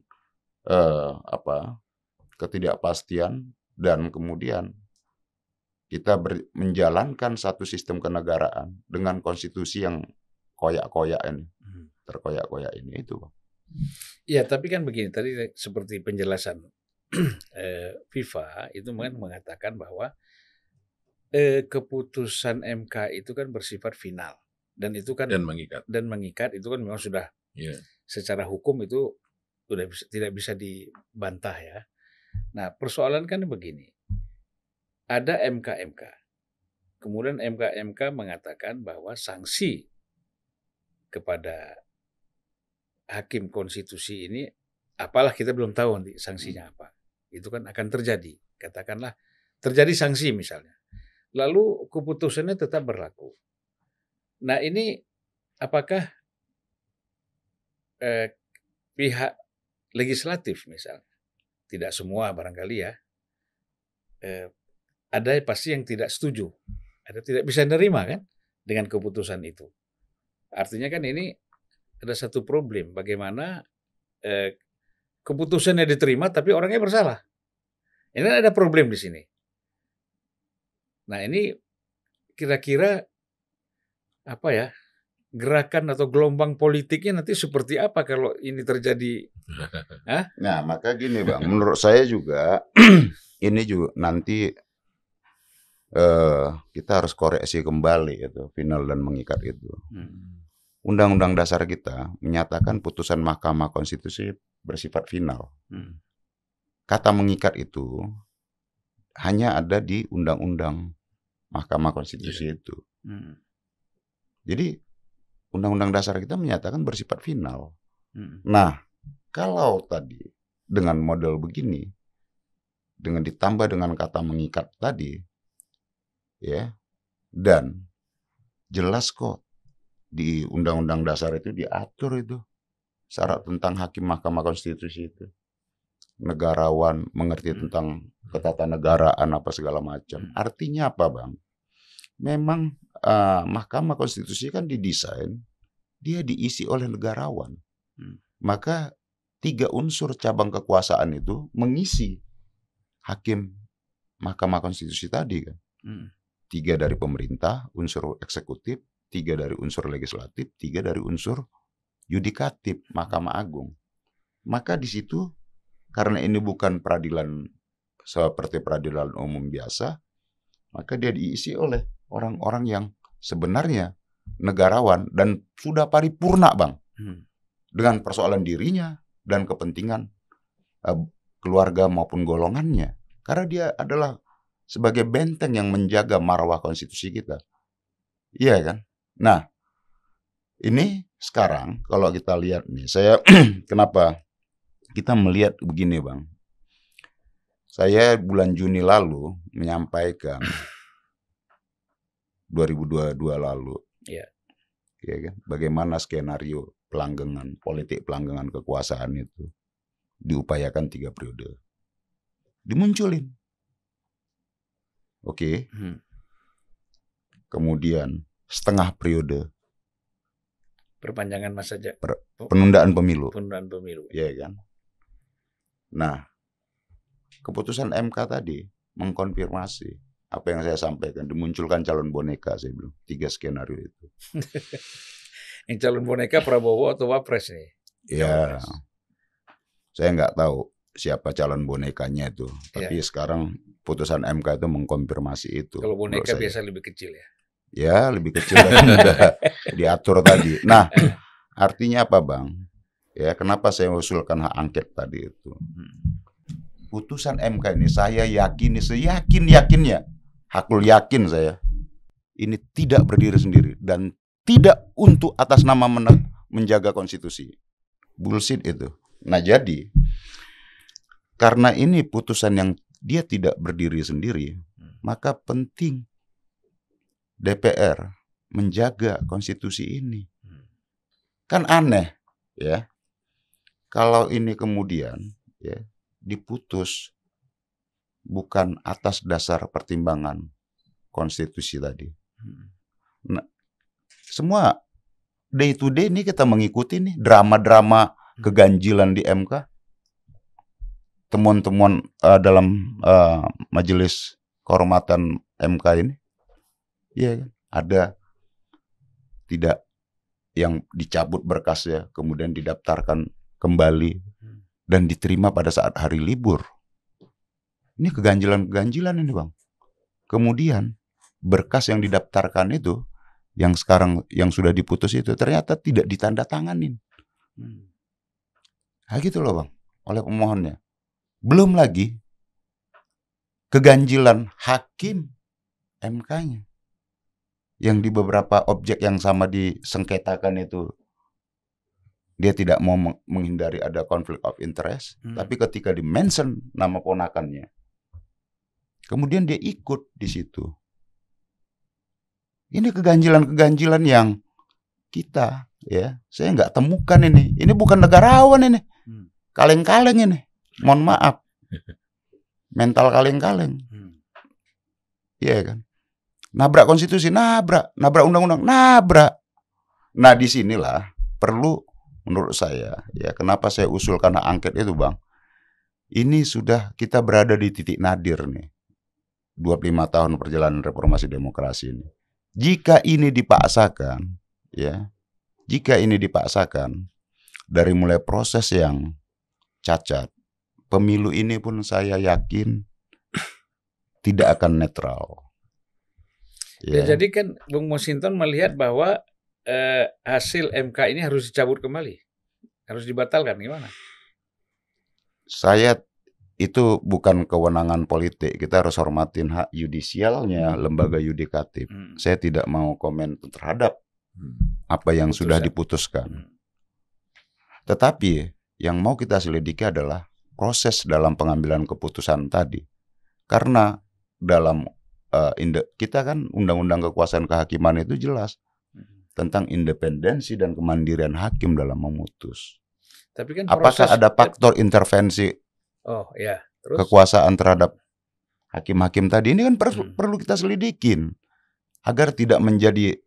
eh, apa ketidakpastian dan kemudian kita ber- menjalankan satu sistem kenegaraan dengan konstitusi yang koyak-koyak ini, Hmm. terkoyak-koyak ini itu, Bang. Ya, tapi kan begini tadi seperti penjelasan eh, FIFA itu kan mengatakan bahwa eh, keputusan MK itu kan bersifat final dan itu kan dan mengikat. dan mengikat itu kan memang sudah Iya. secara hukum itu sudah bisa, tidak bisa dibantah ya. Nah, persoalan kan begini. Ada MK-MK. Kemudian MK-MK mengatakan bahwa sanksi kepada hakim konstitusi ini apalah kita belum tahu nanti sanksinya apa. Itu kan akan terjadi. Katakanlah terjadi sanksi misalnya. Lalu keputusannya tetap berlaku. Nah, ini apakah eh, pihak legislatif misalnya, tidak semua barangkali ya, eh, ada pasti yang tidak setuju, ada tidak bisa menerima kan dengan keputusan itu. Artinya kan ini ada satu problem bagaimana eh, keputusannya diterima tapi orangnya bersalah. Ini kan ada problem di sini. Nah ini kira-kira apa ya gerakan atau gelombang politiknya nanti seperti apa kalau ini terjadi? Hah? Nah maka gini bang, menurut saya juga ini juga nanti uh, kita harus koreksi kembali itu final dan mengikat itu. Hmm. Undang-undang dasar kita menyatakan putusan Mahkamah Konstitusi bersifat final. Hmm. Kata mengikat itu hanya ada di undang-undang Mahkamah Konstitusi yeah. itu. Hmm. Jadi undang-undang dasar kita menyatakan bersifat final. Hmm. Nah, kalau tadi dengan model begini, dengan ditambah dengan kata mengikat tadi, ya, dan jelas kok di undang-undang dasar itu diatur itu syarat tentang hakim Mahkamah Konstitusi itu negarawan mengerti hmm. tentang ketatanegaraan apa segala macam. Hmm. Artinya apa, Bang? Memang uh, Mahkamah Konstitusi kan didesain dia diisi oleh negarawan. Hmm. Maka tiga unsur cabang kekuasaan itu mengisi hakim Mahkamah Konstitusi tadi kan. Hmm. Tiga dari pemerintah, unsur eksekutif, tiga dari unsur legislatif, tiga dari unsur yudikatif Mahkamah Agung. Maka di situ karena ini bukan peradilan seperti peradilan umum biasa, maka dia diisi oleh orang-orang yang sebenarnya negarawan dan sudah paripurna, Bang. Hmm. Dengan persoalan dirinya dan kepentingan uh, keluarga maupun golongannya. Karena dia adalah sebagai benteng yang menjaga marwah konstitusi kita. Iya kan? Nah, ini sekarang kalau kita lihat nih, saya kenapa kita melihat begini bang. Saya bulan Juni lalu menyampaikan 2022 lalu, ya. ya kan, bagaimana skenario pelanggengan politik pelanggengan kekuasaan itu diupayakan tiga periode, dimunculin, oke, okay. hmm. kemudian setengah periode perpanjangan masa ja per, penundaan pemilu. Penundaan pemilu. Iya kan. Nah, keputusan MK tadi mengkonfirmasi apa yang saya sampaikan, dimunculkan calon boneka saya bilang tiga skenario itu. yang calon boneka Prabowo atau Wapres nih? Ya, saya nggak tahu siapa calon bonekanya itu, tapi ya. sekarang putusan MK itu mengkonfirmasi itu. Kalau boneka biasa lebih kecil ya? Ya, lebih kecil dari diatur tadi. Nah, artinya apa, Bang? Ya, kenapa saya usulkan hak angket tadi itu? Putusan MK ini saya yakini seyakin-yakinnya, hakul yakin saya, ini tidak berdiri sendiri dan tidak untuk atas nama menjaga konstitusi. Bullshit itu. Nah, jadi karena ini putusan yang dia tidak berdiri sendiri, maka penting DPR menjaga konstitusi ini. Hmm. Kan aneh, ya. Kalau ini kemudian ya diputus bukan atas dasar pertimbangan konstitusi tadi. Hmm. Nah, semua day to day ini kita mengikuti nih drama-drama hmm. keganjilan di MK. Temuan-temuan uh, dalam uh, majelis kehormatan MK ini Iya kan? Ada tidak yang dicabut berkasnya, kemudian didaftarkan kembali dan diterima pada saat hari libur. Ini keganjilan-keganjilan ini bang. Kemudian berkas yang didaftarkan itu, yang sekarang yang sudah diputus itu ternyata tidak ditanda tanganin. Hmm. Nah gitu loh bang, oleh pemohonnya. Belum lagi keganjilan hakim MK-nya yang di beberapa objek yang sama disengketakan itu dia tidak mau menghindari ada konflik of interest, hmm. tapi ketika di mention nama ponakannya, kemudian dia ikut di situ. Ini keganjilan-keganjilan yang kita ya, saya nggak temukan ini. Ini bukan negarawan ini, hmm. kaleng-kaleng ini. Mohon maaf, mental kaleng-kaleng. Hmm. Iya kan? Nabrak konstitusi, nabrak. Nabrak undang-undang, nabrak. Nah di sinilah perlu menurut saya ya kenapa saya usulkan hak angket itu bang ini sudah kita berada di titik nadir nih 25 tahun perjalanan reformasi demokrasi ini jika ini dipaksakan ya jika ini dipaksakan dari mulai proses yang cacat pemilu ini pun saya yakin tidak akan netral Ya, jadi kan Bung Mosinton melihat bahwa eh, hasil MK ini harus dicabut kembali, harus dibatalkan gimana? Saya itu bukan kewenangan politik. Kita harus hormatin hak yudisialnya lembaga yudikatif. Hmm. Saya tidak mau komen terhadap Hmm. apa yang sudah Putusan. diputuskan. Hmm. Tetapi yang mau kita selidiki adalah proses dalam pengambilan keputusan tadi. Karena dalam eh, inde- kita kan undang-undang kekuasaan kehakiman itu jelas Hmm. tentang independensi dan kemandirian hakim dalam memutus. Tapi kan Apakah proses- ada faktor intervensi Oh ya, terus kekuasaan terhadap hakim-hakim tadi ini kan per- Hmm. perlu kita selidikin agar tidak menjadi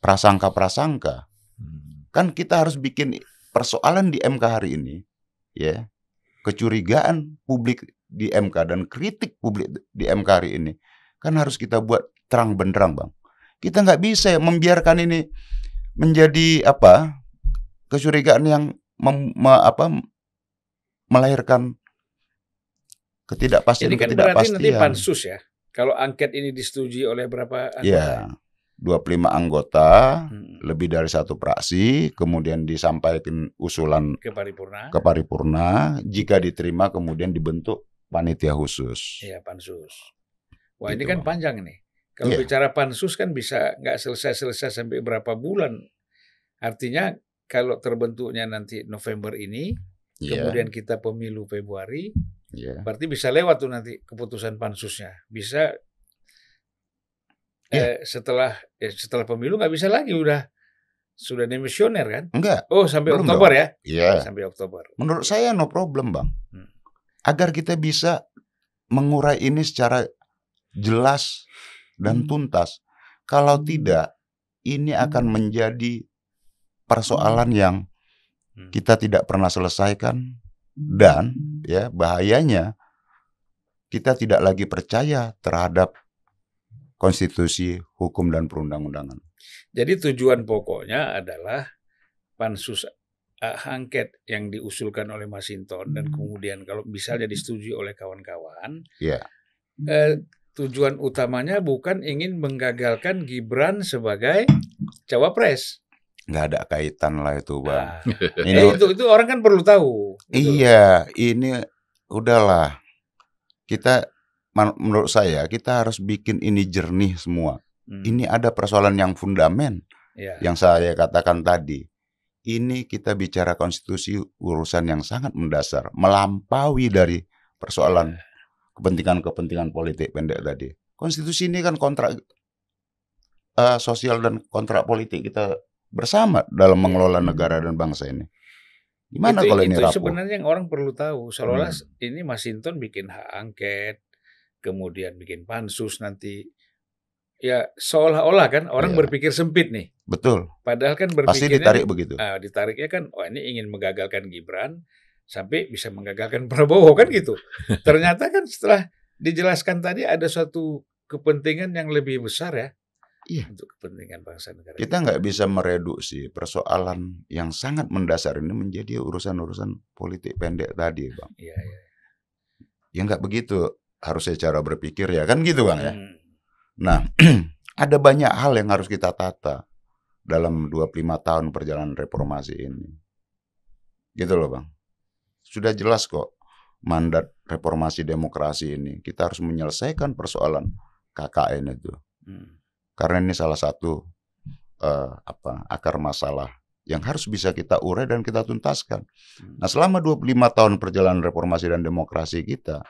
prasangka-prasangka. Hmm. Kan kita harus bikin persoalan di MK hari ini, ya, kecurigaan publik di MK dan kritik publik di MK hari ini kan harus kita buat terang benderang, bang. Kita nggak bisa ya membiarkan ini menjadi apa kecurigaan yang mem- me- apa melahirkan ketidakpastian ini kan berarti nanti ketidakpastian. pansus ya. Kalau angket ini disetujui oleh berapa? Ya, 25 anggota, Hmm. lebih dari satu praksi, kemudian disampaikan usulan ke paripurna. ke paripurna, jika diterima kemudian dibentuk panitia khusus. Iya pansus. Wah ini Gitu, kan Bang. panjang nih. Kalau Iya. bicara pansus kan bisa nggak selesai-selesai sampai berapa bulan. Artinya kalau terbentuknya nanti November ini, Iya, kemudian kita pemilu Februari, iya. berarti bisa lewat tuh nanti keputusan pansusnya. Bisa Iya. eh, setelah eh, setelah pemilu nggak bisa lagi udah sudah demisioner kan? Enggak, Oh sampai Belum Oktober dong. ya? iya. Sampai Oktober. Menurut saya no problem, Bang. Hmm. Agar kita bisa mengurai ini secara jelas dan Hmm. tuntas. Kalau tidak, ini akan menjadi persoalan yang Hmm. kita tidak pernah selesaikan dan ya bahayanya kita tidak lagi percaya terhadap konstitusi, hukum dan perundang-undangan. Jadi tujuan pokoknya adalah pansus angket yang diusulkan oleh Masinton dan kemudian kalau misalnya disetujui oleh kawan-kawan, Iya. eh, tujuan utamanya bukan ingin menggagalkan Gibran sebagai cawapres. Nggak ada kaitan lah itu, Bang. Nah, Ini eh, itu itu orang kan perlu tahu. Gitu. Iya, ini udahlah. Kita menurut saya kita harus bikin ini jernih semua. Hmm, Ini ada persoalan yang fundamen ya. yang saya katakan tadi. Ini kita bicara konstitusi urusan yang sangat mendasar, melampaui dari persoalan kepentingan-kepentingan politik pendek tadi. Konstitusi ini kan kontrak eh, sosial dan kontrak politik kita bersama dalam mengelola negara dan bangsa ini. Gimana itu, kalau ini itu rapuh? sebenarnya yang orang perlu tahu. Seolah Hmm. ini Masinton bikin hak angket, kemudian bikin pansus nanti. Ya seolah-olah kan orang Iya. berpikir sempit nih. Betul, Padahal kan pasti berpikirnya ditarik begitu. ah, ditariknya kan, wah ini ingin menggagalkan Gibran sampai bisa menggagalkan Prabowo kan gitu. Ternyata kan setelah dijelaskan tadi ada suatu kepentingan yang lebih besar ya. Iya. Untuk kepentingan bangsa negara. Kita nggak bisa mereduksi persoalan yang sangat mendasar ini menjadi urusan-urusan politik pendek tadi, bang. Iya, iya. Ya nggak begitu harusnya cara berpikir ya kan gitu, bang ya. Hmm. Nah, ada banyak hal yang harus kita tata dalam 25 tahun perjalanan reformasi ini. Gitu loh, Bang. Sudah jelas kok mandat reformasi demokrasi ini. Kita harus menyelesaikan persoalan KKN itu. Hmm. Karena ini salah satu eh, apa akar masalah yang harus bisa kita urai dan kita tuntaskan. Hmm. Nah, selama 25 tahun perjalanan reformasi dan demokrasi kita,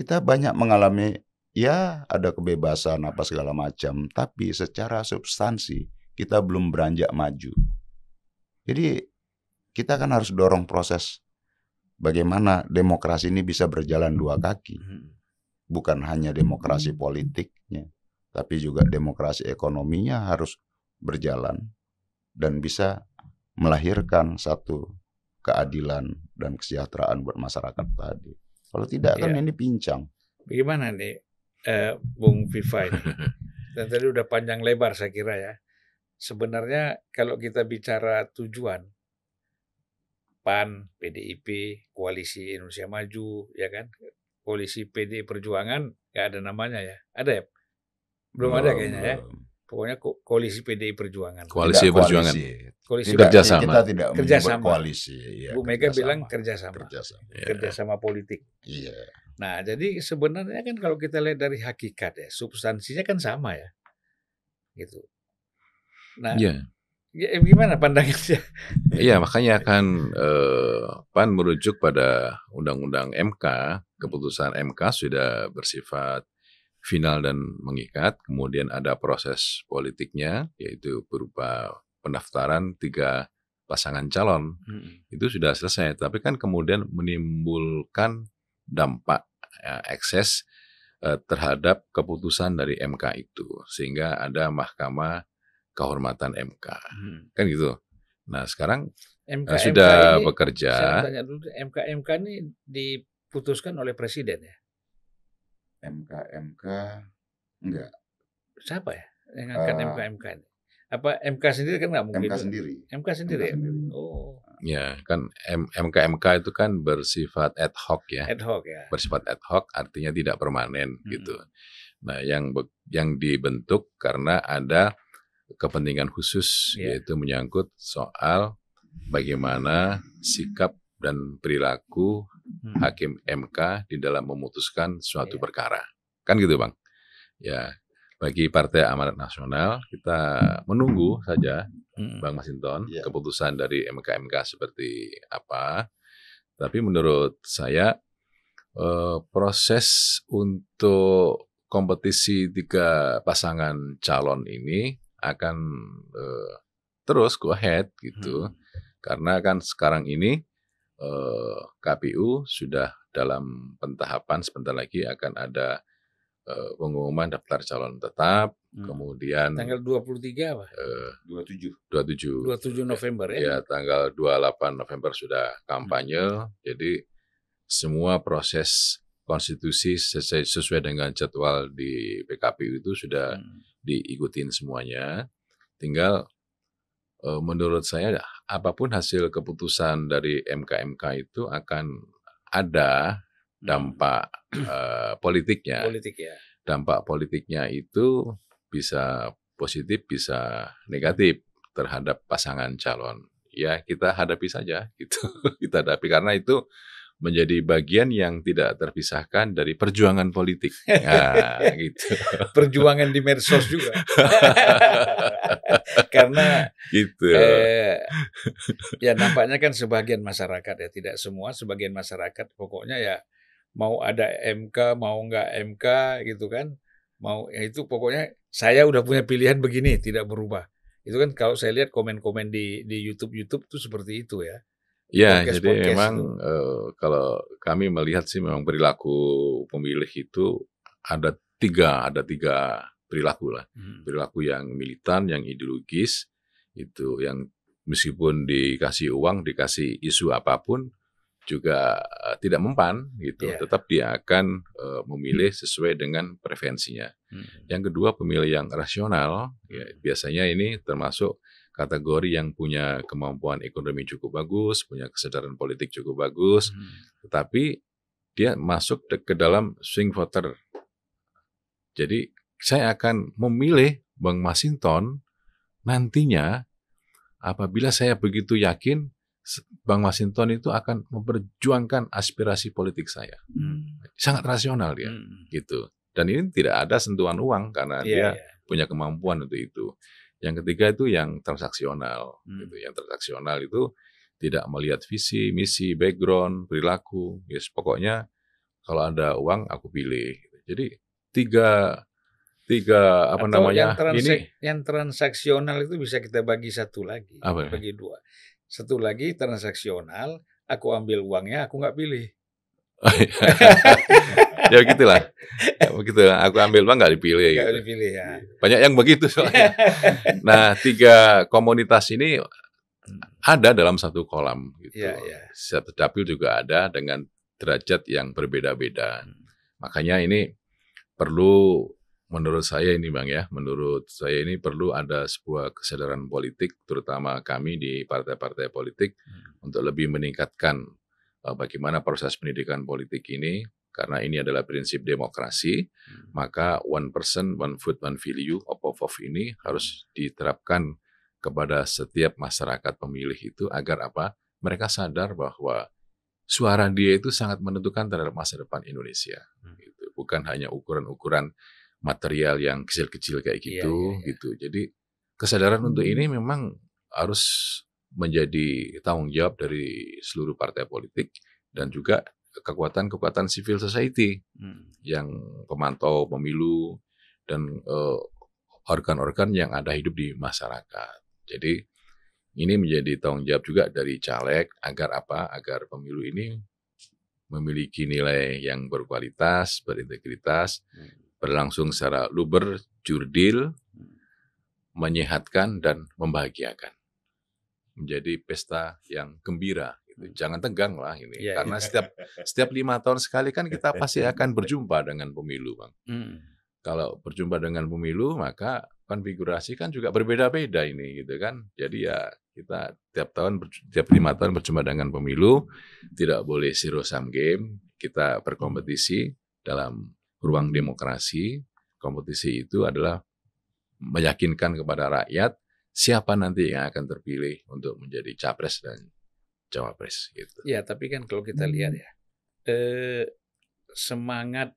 kita banyak mengalami ya ada kebebasan apa segala macam, tapi secara substansi kita belum beranjak maju. Jadi kita kan harus dorong proses bagaimana demokrasi ini bisa berjalan dua kaki, bukan hanya demokrasi politiknya, tapi juga demokrasi ekonominya harus berjalan dan bisa melahirkan satu keadilan dan kesejahteraan buat masyarakat tadi. Kalau tidak kan Iya. ini pincang. Bagaimana nih, eh, Bung Viva ini? Dan tadi udah panjang lebar saya kira ya. Sebenarnya kalau kita bicara tujuan, PAN, PDIP, Koalisi Indonesia Maju, ya kan, Koalisi PD Perjuangan, nggak ada namanya ya. Ada ya? Belum ada kayaknya ya. Pokoknya ko- Koalisi PDI Perjuangan. Koalisi Tidak Perjuangan. koalisi. Koalisi Tidak, Kerjasama. Kita tidak Kerjasama. koalisi. Iya, Bu Mega kerjasama. bilang kerjasama. kerjasama. Ya. Kerjasama politik. Iya. Nah, jadi sebenarnya kan kalau kita lihat dari hakikat ya, substansinya kan sama ya. Gitu. Nah, Iya. ya, gimana pandangannya? Iya, makanya kan eh, PAN merujuk pada Undang-Undang MK, keputusan MK sudah bersifat final dan mengikat. Kemudian ada proses politiknya, yaitu berupa pendaftaran tiga pasangan calon. Itu sudah selesai, tapi kan kemudian menimbulkan dampak eh, ekses eh, terhadap keputusan dari MK itu, sehingga ada Mahkamah Kehormatan MK, kan gitu. Nah sekarang MK, eh, sudah ini, bekerja. Saya tanya dulu, MK MK ini diputuskan oleh presiden ya? MK MK enggak. Siapa ya yang angkat Eh, MK MK ini? Apa MK sendiri kan nggak mungkin? MK sendiri. MK sendiri. ya? MK sendiri. Oh, Ya, kan M- MK MK itu kan bersifat ad hoc ya. ad hoc ya. Bersifat ad hoc artinya tidak permanen Hmm. gitu. Nah, yang yang dibentuk karena ada kepentingan khusus Iya. yaitu menyangkut soal bagaimana sikap dan perilaku Hmm. hakim MK di dalam memutuskan suatu Iya. perkara. Kan gitu, Bang. Ya, bagi Partai Amanat Nasional kita menunggu saja Hmm. Bang Masinton, Iya. keputusan dari MK-MK seperti apa. Tapi menurut saya eh, proses untuk kompetisi tiga pasangan calon ini akan eh, terus go ahead gitu. Hmm. Karena kan sekarang ini eh, KPU sudah dalam pentahapan sebentar lagi akan ada eh, pengumuman daftar calon tetap, Hmm. kemudian Tanggal 23 apa? eh, 27. 27 27 November ya. Ya, tanggal 28 November sudah kampanye. Jadi semua proses konstitusi sesuai, sesuai dengan jadwal di PKPU itu sudah Hmm. diikutin semuanya. Tinggal menurut saya apa pun hasil keputusan dari MK-MK itu akan ada dampak eh, politiknya. politik ya. Dampak politiknya itu bisa positif, bisa negatif terhadap pasangan calon. Ya kita hadapi saja, gitu. kita hadapi karena itu menjadi bagian yang tidak terpisahkan dari perjuangan politik. Nah, gitu. Perjuangan di medsos juga. Karena gitu. eh, ya nampaknya kan sebagian masyarakat ya tidak semua sebagian masyarakat pokoknya ya mau ada MK mau nggak MK gitu kan mau ya itu pokoknya saya udah punya pilihan begini tidak berubah itu kan kalau saya lihat komen-komen di di YouTube YouTube tuh seperti itu ya Ya, podcast- jadi podcast memang itu. eh, kalau kami melihat sih memang perilaku pemilih itu ada tiga, ada tiga perilaku lah. Perilaku yang militan, yang ideologis, itu yang meskipun dikasih uang, dikasih isu apa pun, juga eh, tidak mempan gitu. Iya. Tetap dia akan eh, memilih sesuai dengan preferensinya. Yang kedua pemilih yang rasional, ya, biasanya ini termasuk kategori yang punya kemampuan ekonomi cukup bagus, punya kesadaran politik cukup bagus, tetapi dia masuk ke dalam swing voter. Jadi saya akan memilih Bang Masinton nantinya apabila saya begitu yakin Bang Masinton itu akan memperjuangkan aspirasi politik saya. Sangat rasional dia gitu. Dan ini tidak ada sentuhan uang karena Iya, dia iya. punya kemampuan untuk itu. Yang ketiga itu yang transaksional. Hmm. Gitu. Yang transaksional itu tidak melihat visi, misi, background, perilaku. Yes, pokoknya kalau ada uang aku pilih. Jadi tiga tiga apa Atau namanya yang, transak- ini yang transaksional itu bisa kita bagi satu lagi, Apa ya? bagi dua. Satu lagi transaksional, aku ambil uangnya, aku nggak pilih. ya gitulah. Ya, begitu. Aku ambil bang nggak dipilih. Nggak gitu. dipilih ya. Banyak yang begitu soalnya. nah, tiga komunitas ini ada dalam satu kolam. Gitu. Iya, iya. Setiap dapil juga ada dengan derajat yang berbeda-beda. Hmm. Makanya ini perlu menurut saya ini Bang ya, menurut saya ini perlu ada sebuah kesadaran politik terutama kami di partai-partai politik Hmm. untuk lebih meningkatkan uh, bagaimana proses pendidikan politik ini karena ini adalah prinsip demokrasi, Hmm. maka one person, one vote, one value, OPOV ini harus diterapkan kepada setiap masyarakat pemilih itu agar apa? Mereka sadar bahwa suara dia itu sangat menentukan terhadap masa depan Indonesia. Hmm. Gitu. Bukan hanya ukuran-ukuran material yang kecil-kecil kayak Iya, gitu, iya, iya. gitu. Jadi kesadaran untuk ini memang harus menjadi tanggung jawab dari seluruh partai politik dan juga kekuatan-kekuatan civil society Hmm. yang pemantau pemilu dan eh, organ-organ yang ada hidup di masyarakat. Jadi ini menjadi tanggung jawab juga dari caleg agar apa? Agar pemilu ini memiliki nilai yang berkualitas, berintegritas, Hmm. berlangsung secara luber, jurdil, menyehatkan dan membahagiakan. Menjadi pesta yang gembira. Jangan tegang lah ini, Iya, karena iya. setiap setiap lima tahun sekali kan kita pasti akan berjumpa dengan pemilu, bang. Hmm. Kalau berjumpa dengan pemilu, maka konfigurasi kan juga berbeda-beda ini, gitu kan. Jadi ya kita tiap tahun, tiap lima tahun berjumpa dengan pemilu, tidak boleh zero sum game. Kita berkompetisi dalam ruang demokrasi. Kompetisi itu adalah meyakinkan kepada rakyat siapa nanti yang akan terpilih untuk menjadi capres dan cawapres gitu. Ya, tapi kan kalau kita lihat ya, eh, semangat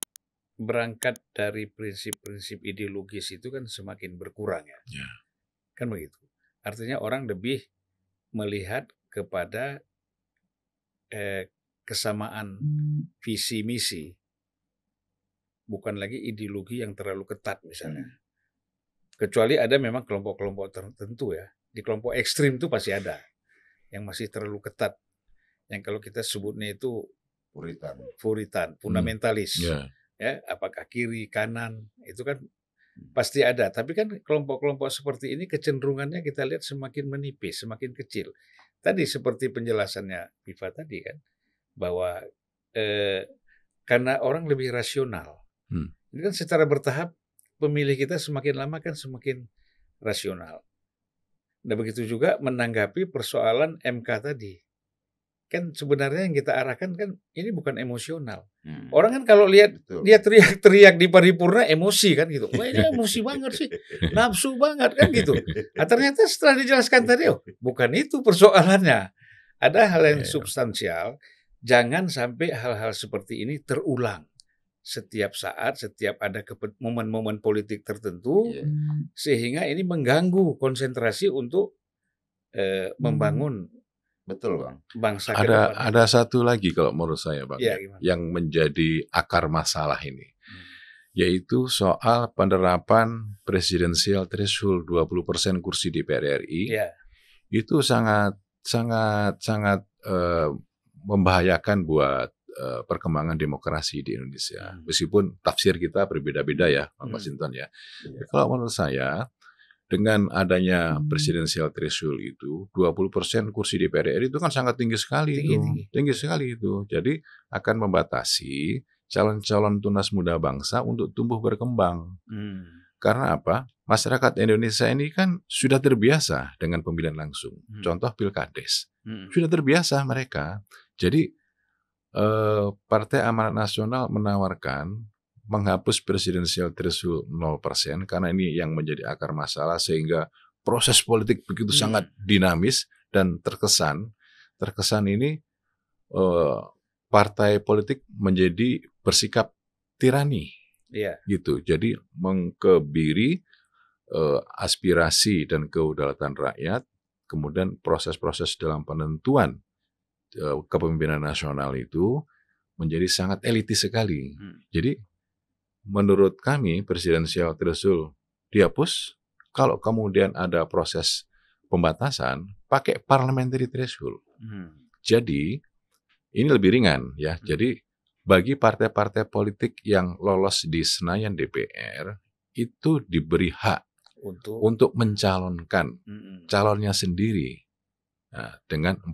berangkat dari prinsip-prinsip ideologis itu kan semakin berkurang ya. Ya. Kan begitu. Artinya orang lebih melihat kepada eh, kesamaan visi misi, bukan lagi ideologi yang terlalu ketat misalnya. Kecuali ada memang kelompok-kelompok tertentu ya. Di kelompok ekstrim itu pasti ada yang masih terlalu ketat. Yang kalau kita sebutnya itu Puritan. puritan, fundamentalis. Ya. Ya, apakah kiri, kanan, itu kan pasti ada. Tapi kan kelompok-kelompok seperti ini kecenderungannya kita lihat semakin menipis, semakin kecil. Tadi seperti penjelasannya Viva tadi kan, bahwa eh, karena orang lebih rasional. Hmm. Ini kan secara bertahap pemilih kita semakin lama kan semakin rasional. Nah begitu juga menanggapi persoalan MK tadi. Kan sebenarnya yang kita arahkan kan ini bukan emosional. Hmm. Orang kan kalau lihat Betul. dia teriak-teriak di paripurna emosi kan gitu. Wah ini emosi banget sih, nafsu banget kan gitu. Nah, ternyata setelah dijelaskan tadi, oh bukan itu persoalannya. Ada hal yang Iya. substansial. Jangan sampai hal-hal seperti ini terulang setiap saat, setiap ada momen-momen politik tertentu, Iya. sehingga ini mengganggu konsentrasi untuk eh, membangun Betul bang. bangsa Ada depan. ada satu lagi kalau menurut saya bang, Ya, gimana? yang menjadi akar masalah ini, Hmm. yaitu soal penerapan presidensial threshold 20% kursi DPR RI Ya, itu sangat sangat sangat eh, membahayakan buat eh, perkembangan demokrasi di Indonesia. Hmm. Meskipun tafsir kita berbeda-beda ya, Pak Hmm. Masinton ya. Iya. Kalau menurut saya dengan adanya Hmm. presidensial threshold itu 20% kursi DPR RI itu kan sangat tinggi sekali Tinggi, itu. tinggi. Tinggi sekali itu. Jadi akan membatasi calon-calon tunas muda bangsa untuk tumbuh berkembang. Hmm. Karena apa? Masyarakat Indonesia ini kan sudah terbiasa dengan pemilihan langsung. Hmm. Contoh pilkades. Hmm. Sudah terbiasa mereka. Jadi eh, Partai Amanat Nasional menawarkan menghapus presidensial threshold 0% karena ini yang menjadi akar masalah sehingga proses politik begitu Hmm. sangat dinamis dan terkesan terkesan ini eh, partai politik menjadi bersikap tirani Iya. gitu. Jadi mengkebiri eh, aspirasi dan kedaulatan rakyat, kemudian proses-proses dalam penentuan kepemimpinan nasional itu menjadi sangat elitis sekali. Hmm. Jadi menurut kami presidensial threshold dihapus. Kalau kemudian ada proses pembatasan, pakai parliamentary threshold. Hmm. Jadi ini lebih ringan ya. Jadi bagi partai-partai politik yang lolos di Senayan DPR itu diberi hak Untuk untuk mencalonkan Mm-mm. calonnya sendiri Nah, dengan 4%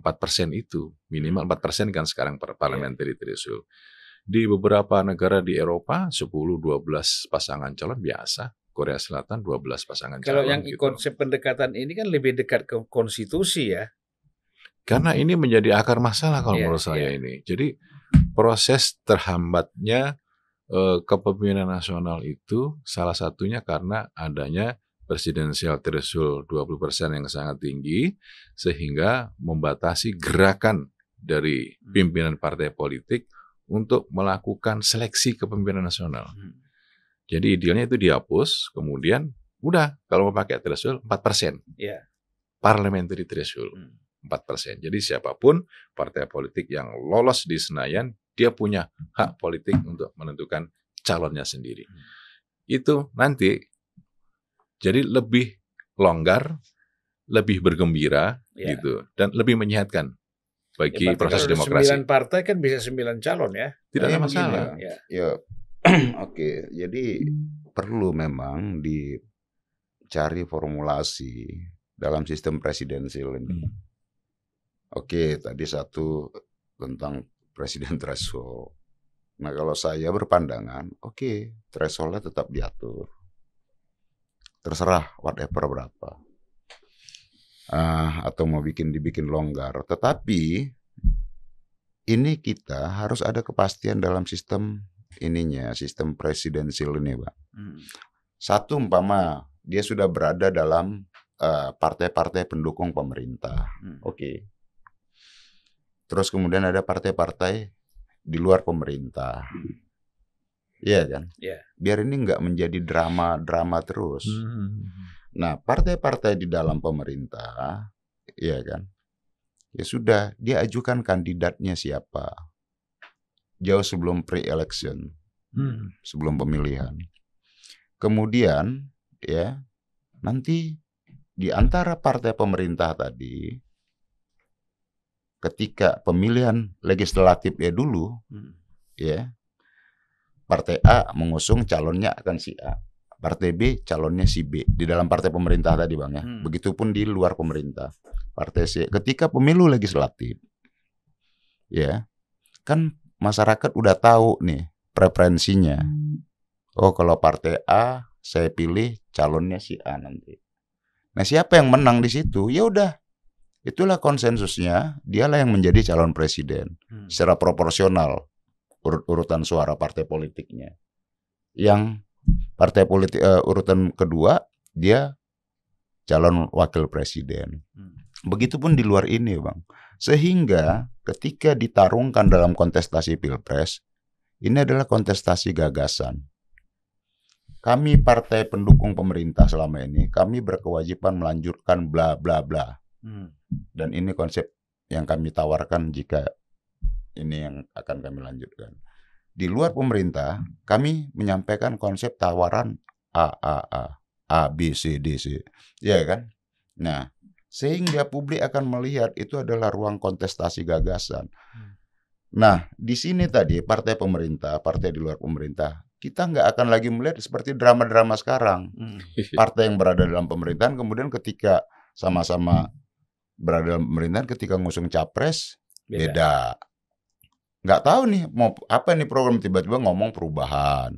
itu minimal 4% kan sekarang per parliamentary threshold. Di beberapa negara di Eropa 10-12 pasangan calon biasa. Korea Selatan 12 pasangan Kalau calon. yang gitu. konsep pendekatan ini kan lebih dekat ke konstitusi ya. Karena ini menjadi akar masalah kalau Iya, menurut saya iya. ini. Jadi proses terhambatnya eh, kepemimpinan nasional itu salah satunya karena adanya presidensial threshold 20% yang sangat tinggi sehingga membatasi gerakan dari Hmm. pimpinan partai politik untuk melakukan seleksi kepemimpinan nasional. Jadi idealnya itu dihapus, kemudian udah kalau mau pakai threshold 4%. Iya. Parliamentary threshold. Hmm. 4%. Jadi siapa pun partai politik yang lolos di Senayan, dia punya hak politik untuk menentukan calonnya sendiri. Hmm. Itu nanti jadi lebih longgar, lebih bergembira Ya. gitu dan lebih menyehatkan bagi Ya, proses kalau ada demokrasi. Sembilan partai kan bisa sembilan calon ya. Tidak ada Iya, masalah. begini. Ya. Ya, oke. Jadi perlu memang dicari formulasi dalam sistem presidensial ini. Hmm. Oke, tadi satu tentang presiden threshold. Nah, kalau saya berpandangan, oke, thresholdnya tetap diatur. Terserah whatever berapa. Ah, atau mau bikin dibikin longgar. Tetapi ini kita harus ada kepastian dalam sistem ininya, sistem presidensial ini, Pak. Hmm. Satu umpama dia sudah berada dalam eh, partai-partai pendukung pemerintah. Hmm. Oke. Terus kemudian ada partai-partai di luar pemerintah. Iya kan? Iya. Biar ini nggak menjadi drama-drama terus. Hmm. Nah, partai-partai di dalam pemerintah, iya kan? Ya sudah, dia ajukan kandidatnya siapa. Jauh sebelum pre-election, Hmm. sebelum pemilihan. Kemudian, ya, nanti di antara partai pemerintah tadi, ketika pemilihan legislatif ya dulu, Hmm. ya, partai A mengusung calonnya akan si A, partai B calonnya si B di dalam partai pemerintah tadi bang ya. Hmm. Begitupun di luar pemerintah, partai C. Ketika pemilu legislatif, ya, kan masyarakat udah tahu nih preferensinya. Oh kalau partai A saya pilih calonnya si A nanti. Nah siapa yang menang di situ? Ya udah, itulah konsensusnya. Dialah yang menjadi calon presiden Hmm. secara proporsional urut-urutan suara partai politiknya. Yang partai politik eh, urutan kedua dia calon wakil presiden. Hmm. Begitupun di luar ini, Bang. Sehingga ketika ditarungkan dalam kontestasi Pilpres, ini adalah kontestasi gagasan. Kami partai pendukung pemerintah selama ini, kami berkewajiban melanjutkan bla bla bla Hmm. dan ini konsep yang kami tawarkan jika ini yang akan kami lanjutkan. Di luar pemerintah, kami menyampaikan konsep tawaran A A A A B C D C, ya kan? Nah, sehingga publik akan melihat itu adalah ruang kontestasi gagasan. Hmm. Nah, di sini tadi partai pemerintah, partai di luar pemerintah, kita nggak akan lagi melihat seperti drama-drama sekarang Hmm. partai yang berada dalam pemerintahan kemudian ketika sama-sama berada dalam pemerintahan ketika ngusung capres Beda. beda nggak tahu nih mau apa nih program tiba-tiba ngomong perubahan.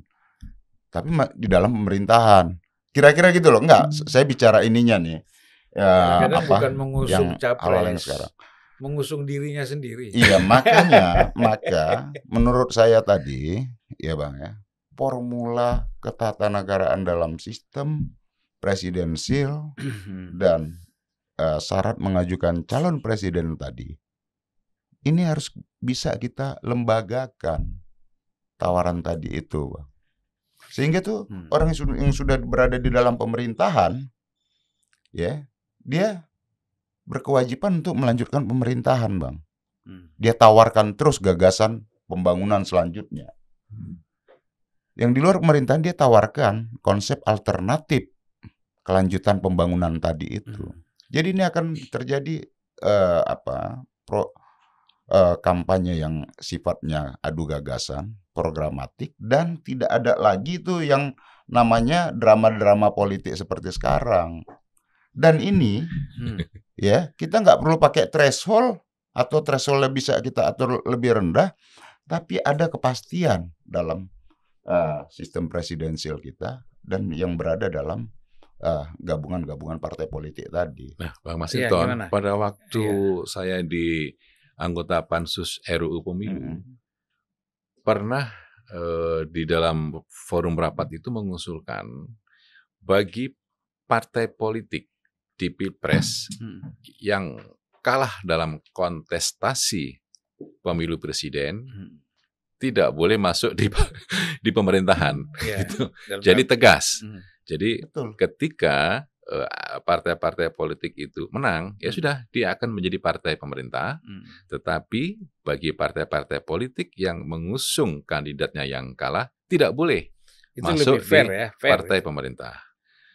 Tapi di dalam pemerintahan. Kira-kira gitu loh. Nggak s- saya bicara ininya nih ya Kadang apa bukan mengusung yang capres, yang sekarang. mengusung dirinya sendiri. iya makanya maka menurut saya tadi ya bang ya formula ketatanegaraan dalam sistem presidensil Hmm. dan eh, syarat mengajukan calon presiden tadi ini harus bisa kita lembagakan tawaran tadi itu Bang. sehingga tuh Hmm. orang yang sudah, yang sudah berada di dalam pemerintahan ya dia berkewajiban untuk melanjutkan pemerintahan bang Hmm. dia tawarkan terus gagasan pembangunan selanjutnya yang di luar pemerintahan dia tawarkan konsep alternatif kelanjutan pembangunan tadi itu Hmm. jadi ini akan terjadi eh, apa pro eh, kampanye yang sifatnya adu gagasan, programatik dan tidak ada lagi tuh yang namanya drama-drama politik seperti sekarang. Dan ini Hmm. ya kita nggak perlu pakai threshold atau thresholdnya bisa kita atur lebih rendah, tapi ada kepastian dalam eh, sistem presidensial kita dan yang berada dalam eh, gabungan-gabungan partai politik tadi. Nah, Bang Iya, Masinton, gimana? pada waktu saya di anggota pansus RUU Pemilu, Mm-mm. pernah eh, di dalam forum rapat itu mengusulkan bagi partai politik di Pilpres Hmm. yang kalah dalam kontestasi pemilu presiden Hmm. tidak boleh masuk di di pemerintahan. Ya, Gitu. dalam Jadi tegas. Hmm. Jadi Betul. ketika partai-partai politik itu menang, ya sudah dia akan menjadi partai pemerintah. Hmm. Tetapi bagi partai-partai politik yang mengusung kandidatnya yang kalah tidak boleh Itu Masuk lebih fair di ya, fair. partai pemerintah.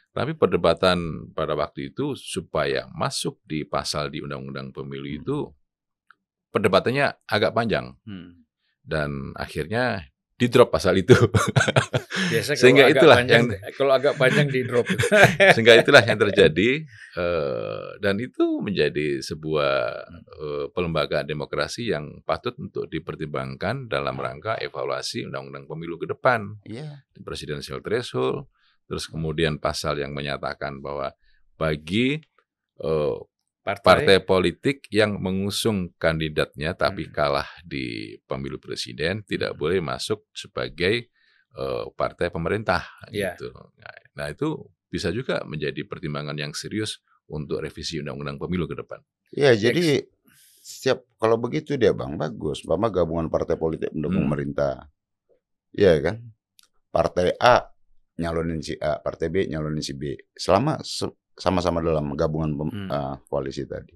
Tapi perdebatan pada waktu itu supaya masuk di pasal di Undang-Undang Pemilu Hmm. itu perdebatannya agak panjang Hmm. dan akhirnya di drop pasal itu. Biasa Sehingga kalau agak itulah panjang, yang- kalau agak panjang di drop. Sehingga itulah yang terjadi eh, dan itu menjadi sebuah eh, pelembagaan demokrasi yang patut untuk dipertimbangkan dalam rangka evaluasi Undang-Undang Pemilu ke depan. Iya. Presidential threshold, terus kemudian pasal yang menyatakan bahwa bagi eh, partai politik yang mengusung kandidatnya tapi Hmm. kalah di pemilu presiden tidak boleh masuk sebagai eh, partai pemerintah Iya. gitu. Nah, Nah, itu bisa juga menjadi pertimbangan yang serius untuk revisi undang-undang pemilu ke depan. Iya, jadi setiap kalau begitu dia Bang bagus, Mama gabungan partai politik Hmm. mendukung pemerintah. Iya kan? Partai A nyalonin si A, partai B nyalonin si B. Selama se- sama-sama dalam gabungan Hmm. eh, koalisi tadi.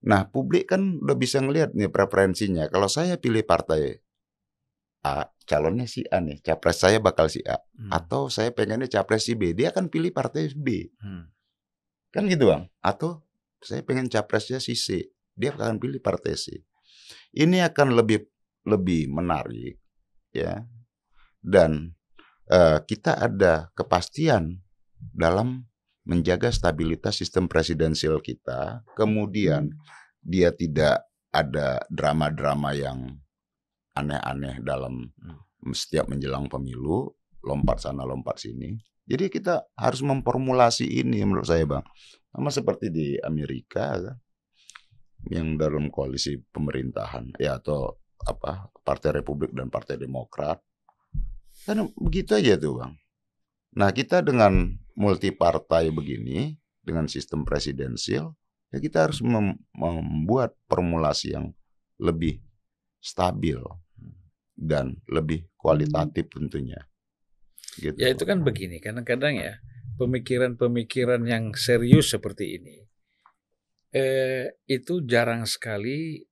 Nah, publik kan udah bisa ngelihat nih preferensinya. Kalau saya pilih partai A, calonnya si A nih, capres saya bakal si A. Hmm. Atau saya pengennya capres si B, dia akan pilih partai B. Hmm. Kan gitu bang. Atau saya pengen capresnya si C, dia akan pilih partai C. Ini akan lebih lebih menarik, ya. Dan eh, kita ada kepastian dalam menjaga stabilitas sistem presidensial kita. Kemudian dia tidak ada drama-drama yang aneh-aneh dalam setiap menjelang pemilu, lompat sana lompat sini. Jadi kita harus memformulasi ini menurut saya bang. Sama seperti di Amerika yang dalam koalisi pemerintahan ya atau apa Partai Republik dan Partai Demokrat. Kan begitu aja tuh bang. Nah kita dengan multi partai begini dengan sistem presidensial ya kita harus mem- membuat formulasi yang lebih stabil dan lebih kualitatif tentunya. Gitu. Ya itu kan begini, kadang-kadang ya pemikiran-pemikiran yang serius seperti ini eh, itu jarang sekali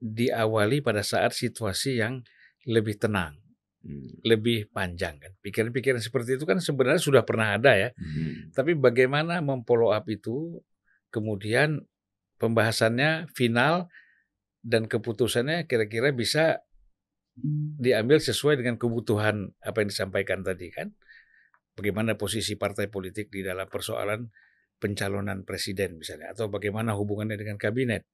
diawali pada saat situasi yang lebih tenang, Hmm. lebih panjang kan. Pikiran-pikiran seperti itu kan sebenarnya sudah pernah ada ya. Hmm. Tapi bagaimana memfollow up itu, kemudian pembahasannya final dan keputusannya kira-kira bisa diambil sesuai dengan kebutuhan apa yang disampaikan tadi kan. Bagaimana posisi partai politik di dalam persoalan pencalonan presiden misalnya atau bagaimana hubungannya dengan kabinet.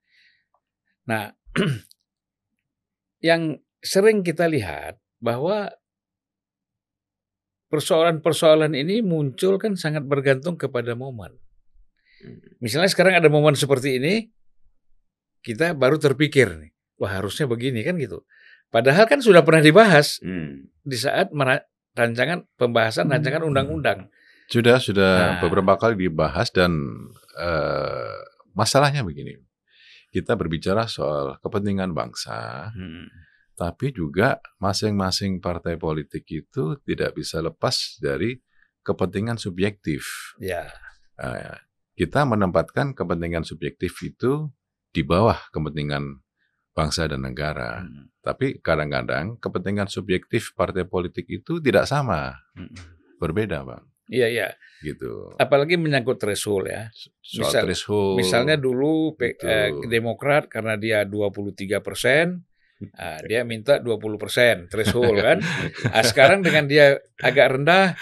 Nah, yang sering kita lihat bahwa persoalan-persoalan ini muncul kan sangat bergantung kepada momen. Misalnya sekarang ada momen seperti ini, kita baru terpikir nih, wah harusnya begini kan gitu. Padahal kan sudah pernah dibahas Hmm. di saat rancangan pembahasan rancangan undang-undang. Sudah sudah Nah. beberapa kali dibahas dan eh, masalahnya begini. Kita berbicara soal kepentingan bangsa, Hmm. Tapi juga masing-masing partai politik itu tidak bisa lepas dari kepentingan subjektif. Ya, Eh, kita menempatkan kepentingan subjektif itu di bawah kepentingan bangsa dan negara. Hmm. Tapi kadang-kadang kepentingan subjektif partai politik itu tidak sama, Hmm. berbeda, Bang. Iya, iya. gitu. Apalagi menyangkut threshold ya. Soal Misal- threshold. Misalnya dulu gitu. eh, Demokrat karena dia 23 persen, ah, dia minta 20 persen threshold kan. Ah, sekarang dengan dia agak rendah,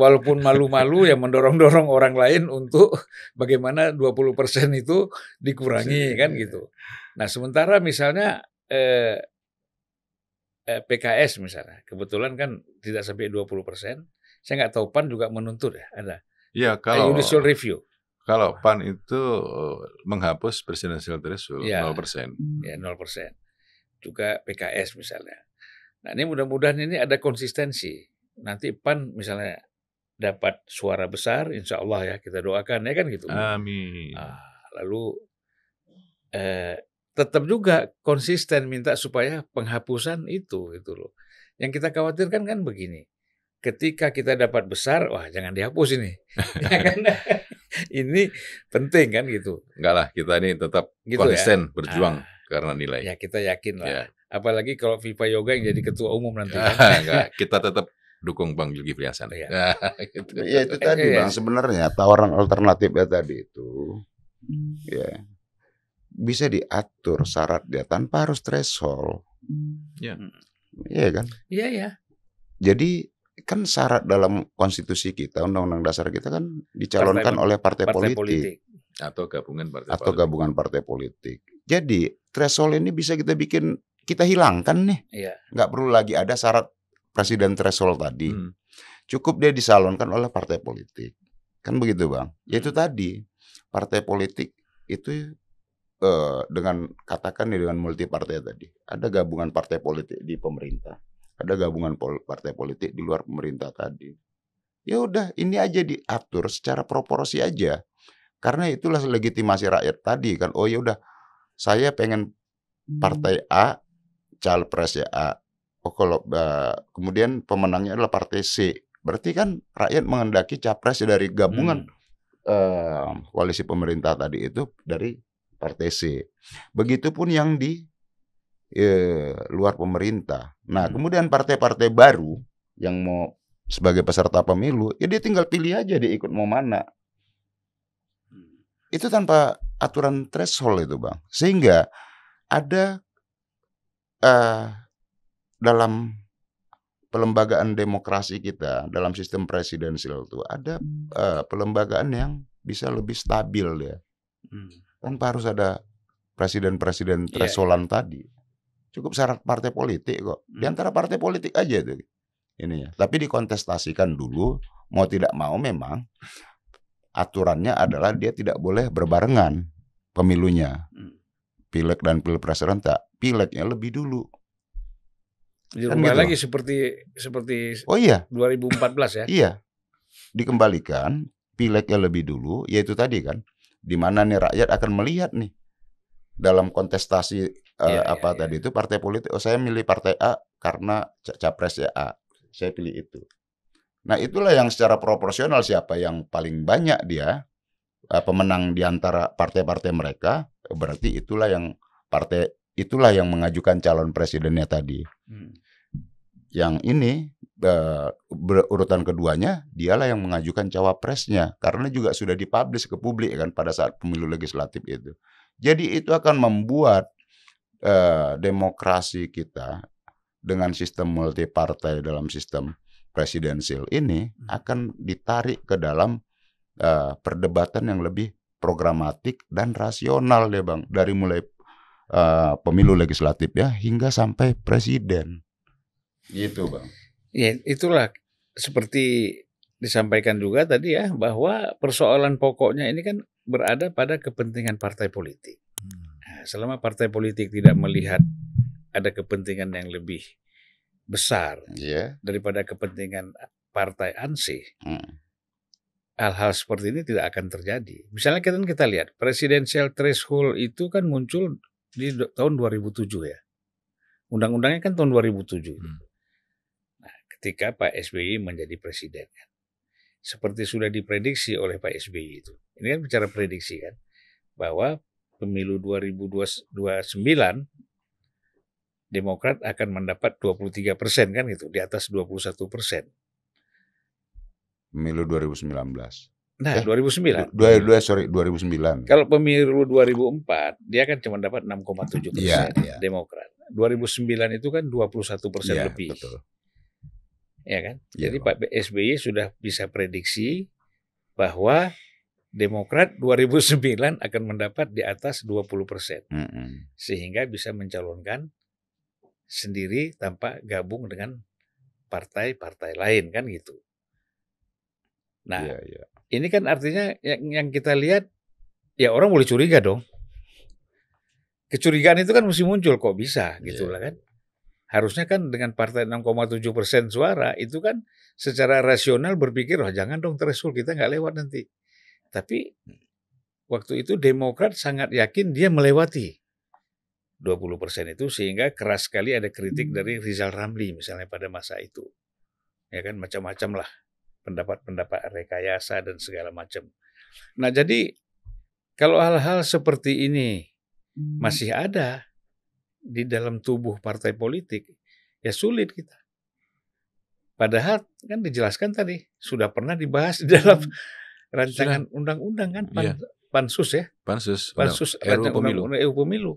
walaupun malu-malu ya mendorong-dorong orang lain untuk bagaimana 20 persen itu dikurangi kan gitu. Nah sementara misalnya eh, eh, PKS misalnya, kebetulan kan tidak sampai 20 persen. Saya nggak tahu PAN juga menuntut ya, ada Ya kalau, kalau judicial review. kalau PAN itu eh, menghapus presidensial threshold Ya. 0%. ya 0%. Juga PKS misalnya. Nah, ini mudah-mudahan ini ada konsistensi. Nanti PAN misalnya dapat suara besar, insya Allah ya kita doakan ya kan gitu. Amin. Ah, lalu eh, tetap juga konsisten minta supaya penghapusan itu itu loh. Yang kita khawatirkan kan begini. Ketika kita dapat besar, wah jangan dihapus ini. ya kan? ini penting kan gitu. Enggak lah, kita ini tetap Gitu konsisten ya. berjuang Ah, karena nilai. ya kita yakin lah. Ya. Apalagi kalau Viva Yoga yang jadi ketua umum nanti. kan. Enggak, kita tetap dukung Bang Zulkifli Hasan. Iya. Nah, gitu. Ya itu tadi Iya. bang sebenarnya tawaran alternatifnya tadi itu ya bisa diatur syaratnya tanpa harus threshold. Ya. Iya kan? Iya ya. Jadi kan syarat dalam konstitusi kita, undang-undang dasar kita kan dicalonkan Partai- oleh partai, Partai politik, politik. Atau gabungan partai atau politik. gabungan partai politik. Jadi threshold ini bisa kita bikin kita hilangkan nih, Iya. nggak perlu lagi ada syarat presiden threshold tadi. Hmm. Cukup dia disalonkan oleh partai politik. Kan begitu, Bang? Ya itu tadi, partai politik itu eh, dengan katakan nih dengan multi partai tadi. Ada gabungan partai politik di pemerintah. Ada gabungan pol- partai politik di luar pemerintah tadi. Ya udah, ini aja diatur secara proporsi aja. Karena itulah legitimasi rakyat tadi kan. Oh ya udah, saya pengen partai A, capresnya A. Oh kalau eh, kemudian pemenangnya adalah partai C. Berarti kan rakyat menghendaki capres dari gabungan eh, koalisi pemerintah tadi itu dari partai C. Begitupun yang di eh, luar pemerintah. Nah, Hmm. kemudian partai-partai baru yang mau sebagai peserta pemilu, ya dia tinggal pilih aja dia ikut mau mana. Itu tanpa aturan threshold itu, Bang. Sehingga ada eh, dalam pelembagaan demokrasi kita, dalam sistem presidensial itu ada eh, pelembagaan yang bisa lebih stabil ya Hmm. tanpa harus ada presiden-presiden Iya, thresholdan tadi. Cukup syarat partai politik kok. Di Hmm. antara partai politik aja itu. Ini ya. Tapi dikontestasikan dulu, mau tidak mau memang aturannya adalah dia tidak boleh berbarengan pemilunya. Hmm. Pileg dan pilpres serentak. Pilegnya lebih dulu. Dirubah gitu. lagi seperti seperti Oh iya, 2014 ya. iya. Dikembalikan pilegnya lebih dulu, yaitu tadi kan, di mana nih rakyat akan melihat nih dalam kontestasi Iya, apa iya, tadi itu partai politik. Oh saya milih partai A karena ca- capresnya A. Saya pilih itu. Nah itulah yang secara proporsional siapa yang paling banyak dia eh, pemenang di antara partai-partai mereka. Berarti itulah yang partai itulah yang mengajukan calon presidennya tadi. Hmm. Yang ini eh, ber- urutan keduanya dialah yang mengajukan cawapresnya karena juga sudah dipublish ke publik kan pada saat pemilu legislatif itu. Jadi itu akan membuat eh, demokrasi kita dengan sistem multi partai dalam sistem presidensial ini akan ditarik ke dalam eh, perdebatan yang lebih programatik dan rasional deh bang dari mulai eh, pemilu legislatif ya hingga sampai presiden. Gitu bang. Ya, itulah seperti disampaikan juga tadi ya bahwa persoalan pokoknya ini kan berada pada kepentingan partai politik. Nah, selama partai politik tidak melihat ada kepentingan yang lebih besar Iya. daripada kepentingan partai ansih, Hmm. hal-hal seperti ini tidak akan terjadi. Misalnya kita kita lihat presidensial threshold itu kan muncul di do- tahun 2007 ya. Undang-undangnya kan tahun 2007. Hmm. Nah, ketika Pak SBY menjadi presiden kan. Seperti sudah diprediksi oleh Pak SBY itu. Ini kan bicara prediksi kan bahwa pemilu 2029 Demokrat akan mendapat 23 persen kan gitu, di atas 21 persen. Pemilu 2019. Nah, Eh, 2009. Dua, dua, sorry, 2009. Kalau pemilu 2004 dia kan cuma dapat 6,7 Iya, persen iya. Demokrat. 2009 itu kan 21 persen Iya, lebih, betul. ya kan? Iya, Jadi Pak. SBY sudah bisa prediksi bahwa Demokrat 2009 akan mendapat di atas 20 persen, Mm-mm. sehingga bisa mencalonkan sendiri tanpa gabung dengan partai-partai lain kan gitu. Nah, Iya, iya. ini kan artinya yang, yang kita lihat ya orang boleh curiga dong. Kecurigaan itu kan mesti muncul kok bisa gitu Iya. lah kan. Harusnya kan dengan partai 6,7 persen suara itu kan secara rasional berpikir oh jangan dong threshold kita nggak lewat nanti. Tapi waktu itu Demokrat sangat yakin dia melewati 20 persen itu sehingga keras sekali ada kritik dari Rizal Ramli misalnya pada masa itu. Ya kan macam-macam lah pendapat-pendapat rekayasa dan segala macam. Nah, jadi kalau hal-hal seperti ini masih ada di dalam tubuh partai politik, ya sulit kita. Padahal kan dijelaskan tadi sudah pernah dibahas di dalam rancangan undang-undang kan pan- pansus ya, Pansus, pansus RUU rancangan pemilu. RUU pemilu.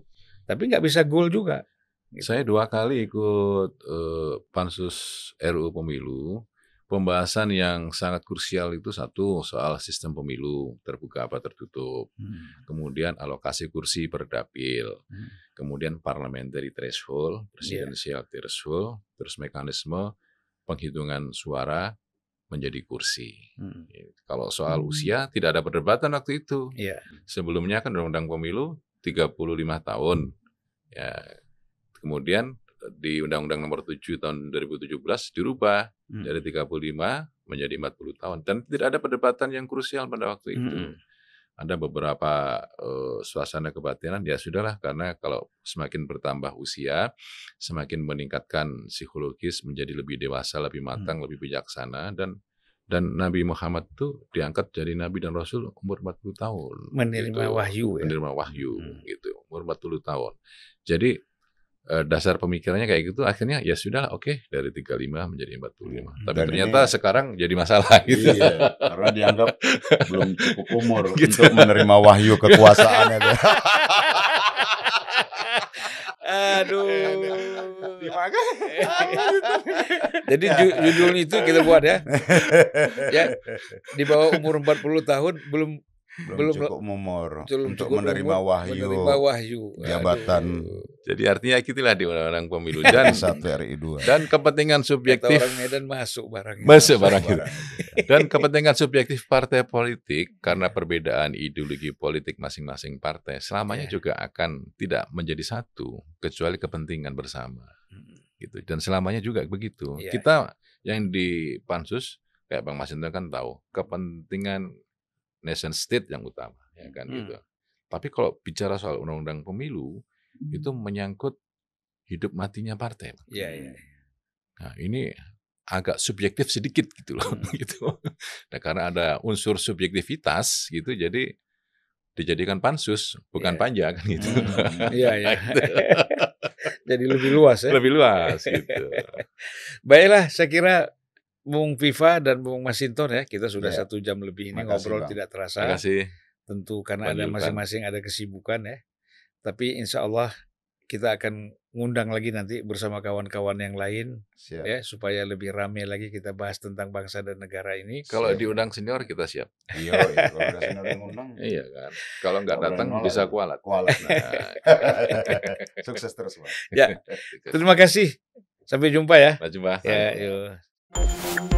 Tapi nggak bisa goal juga. Gitu. Saya dua kali ikut eh, pansus RUU pemilu. Pembahasan yang sangat krusial itu satu soal sistem pemilu terbuka apa tertutup, Hmm. kemudian alokasi kursi per dapil, Hmm. kemudian parliamentary threshold, Iya. presidensial threshold, terus mekanisme penghitungan suara menjadi kursi. Hmm. Kalau soal usia tidak ada perdebatan waktu itu. Iya. Sebelumnya kan undang-undang pemilu 35 tahun. Ya. Kemudian di Undang-Undang Nomor 7 tahun 2017 dirubah Hmm. dari 35 menjadi 40 tahun dan tidak ada perdebatan yang krusial pada waktu itu. Mm-mm. Ada beberapa eh, suasana kebatinan ya sudahlah karena kalau semakin bertambah usia, semakin meningkatkan psikologis menjadi lebih dewasa, lebih matang, lebih bijaksana dan dan Nabi Muhammad tuh diangkat jadi nabi dan rasul umur 40 tahun. menerima gitu. wahyu ya. Menerima wahyu Hmm. gitu, umur 40 tahun. Jadi eh, dasar pemikirannya kayak gitu akhirnya ya sudah oke dari 35 menjadi 45. Hmm. Tapi Dan ternyata ini- sekarang jadi masalah gitu. Iya, karena dianggap belum cukup umur Gitu. untuk menerima wahyu kekuasaannya. Aduh. Jadi ju- judulnya itu kita buat ya. Ya, di bawah umur 40 tahun belum belum, Belum- cukup umur belum untuk cukup menerima umur wahyu menerima wahyu. jabatan. Aduh. Jadi artinya itulah di undang-undang pemilu dan satu RI 2 dan kepentingan Kata subjektif orang Medan masuk barangnya. masuk barang itu. Dan kepentingan subjektif partai politik karena perbedaan ideologi politik masing-masing partai selamanya Iya. juga akan tidak menjadi satu kecuali kepentingan bersama Hmm. gitu. Dan selamanya juga begitu. Iya. Kita yang di pansus kayak Bang Masinton kan tahu kepentingan nation state yang utama ya kan Hmm. gitu. Tapi kalau bicara soal undang-undang pemilu itu menyangkut hidup matinya partai. Iya, iya. Nah, ini agak subjektif sedikit gitu loh Hmm. gitu. Nah, karena ada unsur subjektivitas gitu jadi dijadikan pansus bukan Iya. panja kan gitu. Hmm. Iya, iya. Jadi lebih luas ya. Lebih luas gitu. Baiklah, saya kira Bung Viva dan Bung Masinton ya, kita sudah Ya. satu jam lebih ini Makasih, ngobrol Bang. tidak terasa. Terima kasih. Tentu karena ada Bang Yulkan. masing-masing ada kesibukan ya. Tapi insya Allah kita akan ngundang lagi nanti bersama kawan-kawan yang lain Siap. ya supaya lebih ramai lagi kita bahas tentang bangsa dan negara ini. Kalau Siap. diundang senior kita siap. Iya, iya, kalau ada senior yang ngundang, Iya kan. Kalau nggak datang nolak, bisa kualat. kualat. Nah, Sukses terus, Pak. Ya. Terima kasih. Sampai jumpa ya. Nah, jumpa. Ya, yuk. Thank you.